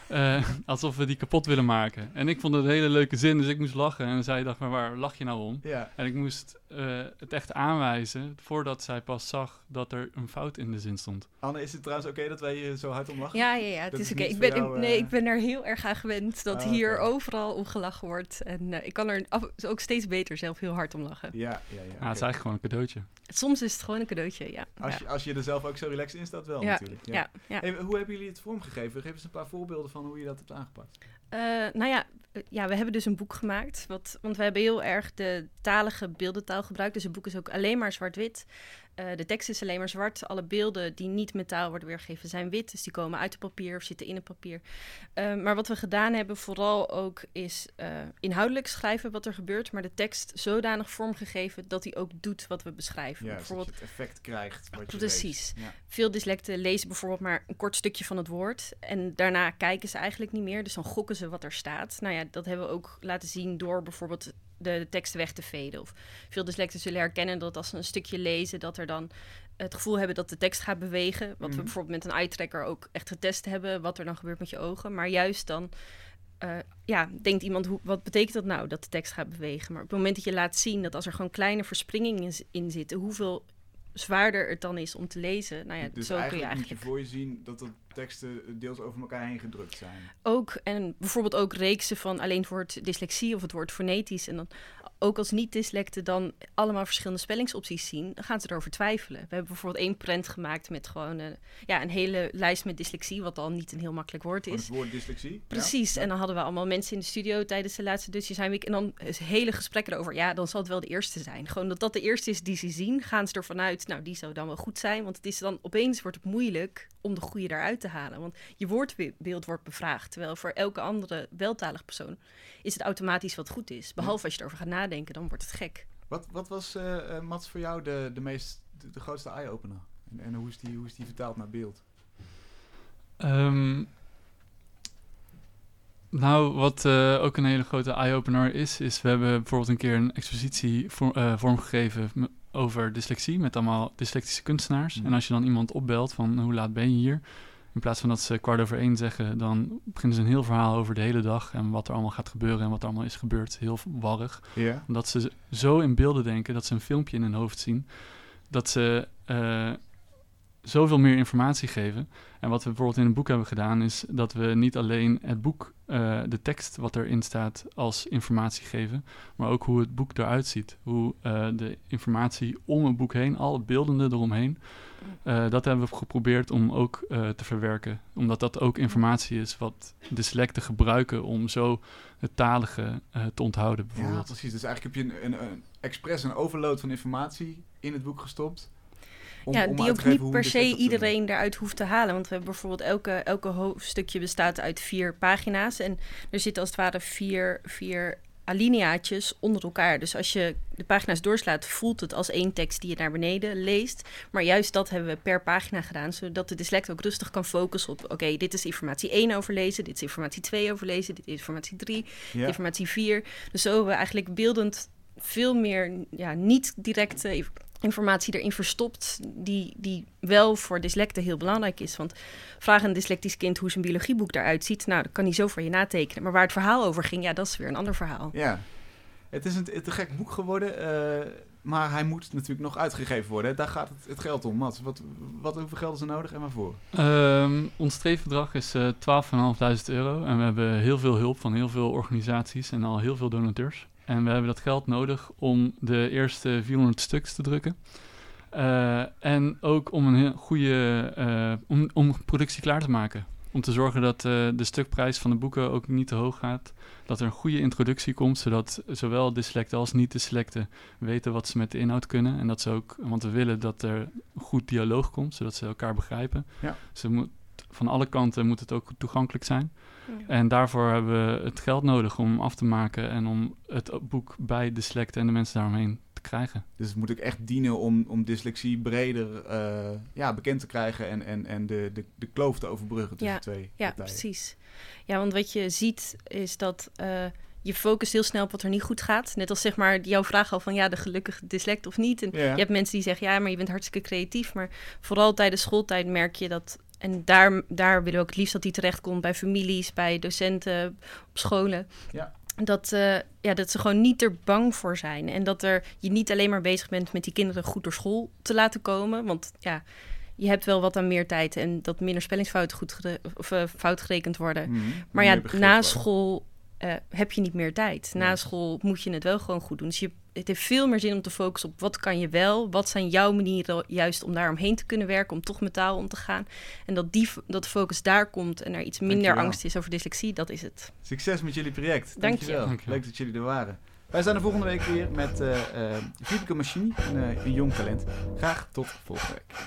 Speaker 7: Eh, alsof we die kapot willen maken. En ik vond het een hele leuke zin, dus ik moest lachen. En zij dacht, maar waar lach je nou om?
Speaker 3: Ja.
Speaker 7: En ik moest eh, het echt aanwijzen voordat zij pas zag dat er een fout in de zin stond.
Speaker 3: Anne, is het trouwens oké dat wij hier zo hard om lachen?
Speaker 6: Ja, ja, ja, het
Speaker 3: Dat
Speaker 6: is
Speaker 3: is
Speaker 6: oké. Ik, ben,
Speaker 3: jou,
Speaker 6: nee,
Speaker 3: eh,
Speaker 6: ik ben er heel erg aan gewend dat
Speaker 3: Ah,
Speaker 6: hier overal om gelachen wordt. En eh, ik kan er af- ook steeds beter zelf heel hard om lachen.
Speaker 3: Ja, ja, ja.
Speaker 7: Ja, het is eigenlijk gewoon een cadeautje.
Speaker 6: Soms is het gewoon een cadeautje, ja.
Speaker 3: Als,
Speaker 6: ja.
Speaker 3: je, als je er zelf ook zo relaxed in staat, wel
Speaker 6: Ja,
Speaker 3: natuurlijk.
Speaker 6: ja, ja.
Speaker 3: Hey, hoe hebben jullie het vormgegeven? Geef eens een paar voorbeelden van hoe je dat hebt aangepakt.
Speaker 6: Eh, nou ja, eh, ja, we hebben dus een boek gemaakt. Wat, want we hebben heel erg de talige beeldentaal gebruikt. Dus het boek is ook alleen maar zwart-wit. Eh, de tekst is alleen maar zwart. Alle beelden die niet met taal worden weergegeven zijn wit. Dus die komen uit het papier of zitten in het papier. Maar wat we gedaan hebben vooral ook is inhoudelijk schrijven wat er gebeurt. Maar de tekst zodanig vormgegeven dat hij ook doet wat we beschrijven.
Speaker 3: Ja,
Speaker 6: bijvoorbeeld
Speaker 3: zodat je het effect krijgt wat je
Speaker 6: Precies.
Speaker 3: Ja.
Speaker 6: veel dyslecten lezen bijvoorbeeld maar een kort stukje van het woord. En daarna kijken ze eigenlijk niet meer. Dus dan gokken ze wat er staat. Nou ja, dat hebben we ook laten zien door bijvoorbeeld de, de tekst weg te veden. Of veel dyslecten zullen herkennen dat als ze een stukje lezen, dat er dan het gevoel hebben dat de tekst gaat bewegen. Wat
Speaker 3: Mhm.
Speaker 6: we bijvoorbeeld met een eye-tracker ook echt getest hebben. Wat er dan gebeurt met je ogen. Maar juist dan eh, ja, denkt iemand, hoe, wat betekent dat nou dat de tekst gaat bewegen? Maar op het moment dat je laat zien dat als er gewoon kleine verspringingen in zitten, hoeveel zwaarder het dan is om te lezen. Nou ja,
Speaker 3: dus
Speaker 6: zo kun
Speaker 3: eigenlijk,
Speaker 6: je
Speaker 3: moet je
Speaker 6: eigenlijk
Speaker 3: voor je zien dat de teksten deels over elkaar heen gedrukt zijn.
Speaker 6: ook, en bijvoorbeeld ook reeksen van alleen het woord dyslexie of het woord fonetisch. En dan ook als niet-dyslecten dan allemaal verschillende spellingsopties zien, dan gaan ze erover twijfelen. We hebben bijvoorbeeld één prent gemaakt met gewoon een, ja, een hele lijst met dyslexie, wat al niet een heel makkelijk woord is.
Speaker 3: het woord dyslexie.
Speaker 6: Precies,
Speaker 3: Ja.
Speaker 6: en dan hadden we allemaal mensen in de studio tijdens de laatste Dutch Design Week. En dan is hele gesprekken erover, ja, dan zal het wel de eerste zijn. Gewoon dat dat de eerste is die ze zien, gaan ze ervan uit, nou, die zou dan wel goed zijn. Want het is dan, opeens wordt het moeilijk om de goede eruit te halen. Want je woordbeeld wordt bevraagd. Terwijl voor elke andere weltalig persoon is het automatisch wat goed is. Behalve als je erover gaat nadenken, dan wordt het gek.
Speaker 3: Wat, wat was, eh, eh, Mats, voor jou de, de, meest, de, de grootste eye-opener? En, en hoe, is die, hoe is die vertaald naar beeld?
Speaker 7: Ehm, nou, wat eh, ook een hele grote eye-opener is, is we hebben bijvoorbeeld een keer een expositie voor, eh, vormgegeven over dyslexie met allemaal dyslectische kunstenaars.
Speaker 3: Mhm.
Speaker 7: En als je dan iemand opbelt van hoe laat ben je hier, in plaats van dat ze kwart over één zeggen, dan beginnen ze een heel verhaal over de hele dag en wat er allemaal gaat gebeuren en wat er allemaal is gebeurd. Heel warrig omdat ze zo in beelden denken, dat ze een filmpje in hun hoofd zien, dat ze eh, zoveel meer informatie geven. En wat we bijvoorbeeld in een boek hebben gedaan, is dat we niet alleen het boek, eh, de tekst wat erin staat, als informatie geven, maar ook hoe het boek eruit ziet. Hoe eh, de informatie om het boek heen, al het beeldende eromheen, eh, dat hebben we geprobeerd om ook eh, te verwerken. Omdat dat ook informatie is wat dyslecten gebruiken om zo het talige eh, te onthouden,
Speaker 3: ja,
Speaker 7: bijvoorbeeld.
Speaker 3: precies. Dus eigenlijk heb je een, een, een expres een overload van informatie in het boek gestopt. om-
Speaker 6: ja,
Speaker 3: om
Speaker 6: die ook niet per se iedereen eruit hoeft te halen. Want we hebben bijvoorbeeld elke, elke hoofdstukje bestaat uit vier pagina's. En er zitten als het ware vier, vier alineaatjes onder elkaar. Dus als je de pagina's doorslaat, voelt het als één tekst die je naar beneden leest. Maar juist dat hebben we per pagina gedaan, zodat de dyslect ook rustig kan focussen op... oké, dit is informatie 1 overlezen, dit is informatie 2 overlezen, dit is informatie 3,
Speaker 3: Ja.
Speaker 6: informatie 4. Dus zo hebben we eigenlijk beeldend veel meer ja, niet directe informatie erin verstopt... Die, die wel voor dyslecten heel belangrijk is. Want vraag een dyslectisch kind hoe zijn biologieboek eruit ziet... nou, dat kan hij zo voor je natekenen. Maar waar het verhaal over ging, ja, dat is weer een ander verhaal.
Speaker 3: Ja. Het is een te te gek boek geworden, eh, maar hij moet natuurlijk nog uitgegeven worden. Daar gaat het, het geld om. Mats, wat, wat, hoeveel geld is er nodig en waarvoor?
Speaker 7: Ehm, ons streefbedrag is eh 12.500 euro. En we hebben heel veel hulp van heel veel organisaties en al heel veel donateurs. En we hebben dat geld nodig om de eerste 400 stuks te drukken. Eh, en ook om een heel goede eh, om, om productie klaar te maken. Om te zorgen dat eh, de stukprijs van de boeken ook niet te hoog gaat. Dat er een goede introductie komt, zodat zowel dyslecten als niet-dyslecten weten wat ze met de inhoud kunnen. En dat ze ook, want we willen dat er goed dialoog komt, zodat ze elkaar begrijpen.
Speaker 3: Ja.
Speaker 7: Ze moet, van alle kanten moet het ook toegankelijk zijn. En daarvoor hebben we het geld nodig om af te maken en om het boek bij dyslecten en de mensen daaromheen te krijgen.
Speaker 3: Dus het moet ook echt dienen om, om dyslexie breder eh, ja, bekend te krijgen en, en, en de, de, de kloof te overbruggen tussen
Speaker 6: Ja,
Speaker 3: twee
Speaker 6: Ja,
Speaker 3: partijen.
Speaker 6: precies. Ja, want wat je ziet is dat eh, je focust heel snel op wat er niet goed gaat. Net als zeg maar jouw vraag al van ja, de gelukkige dyslect of niet. En
Speaker 3: Ja.
Speaker 6: je hebt mensen die zeggen ja, maar je bent hartstikke creatief. Maar vooral tijdens schooltijd merk je dat... En daar, daar willen we ook het liefst dat die terechtkomt bij families, bij docenten, op scholen.
Speaker 3: Ja.
Speaker 6: Dat, eh, ja, dat ze gewoon niet er bang voor zijn. En dat er, je niet alleen maar bezig bent met die kinderen goed door school te laten komen. Want ja, je hebt wel wat aan meer tijd en dat minder spellingsfouten goed gere- of, eh, fout gerekend worden.
Speaker 3: Mhm.
Speaker 6: Maar ja, na school eh, heb je niet meer tijd. Na school moet je het wel gewoon goed doen. Dus je, het heeft veel meer zin om te focussen op wat kan je wel. Wat zijn jouw manieren juist om daar omheen te kunnen werken. Om toch met taal om te gaan. En dat, die, dat de focus daar komt en er iets minder
Speaker 3: Dankjewel.
Speaker 6: angst is over dyslexie. Dat is het.
Speaker 3: Succes met jullie project.
Speaker 6: Dank je.
Speaker 3: Dankjewel.
Speaker 7: Dankjewel.
Speaker 3: Leuk dat jullie er waren. Wij zijn er volgende week weer met een, eh, een jong talent. Graag tot volgende week.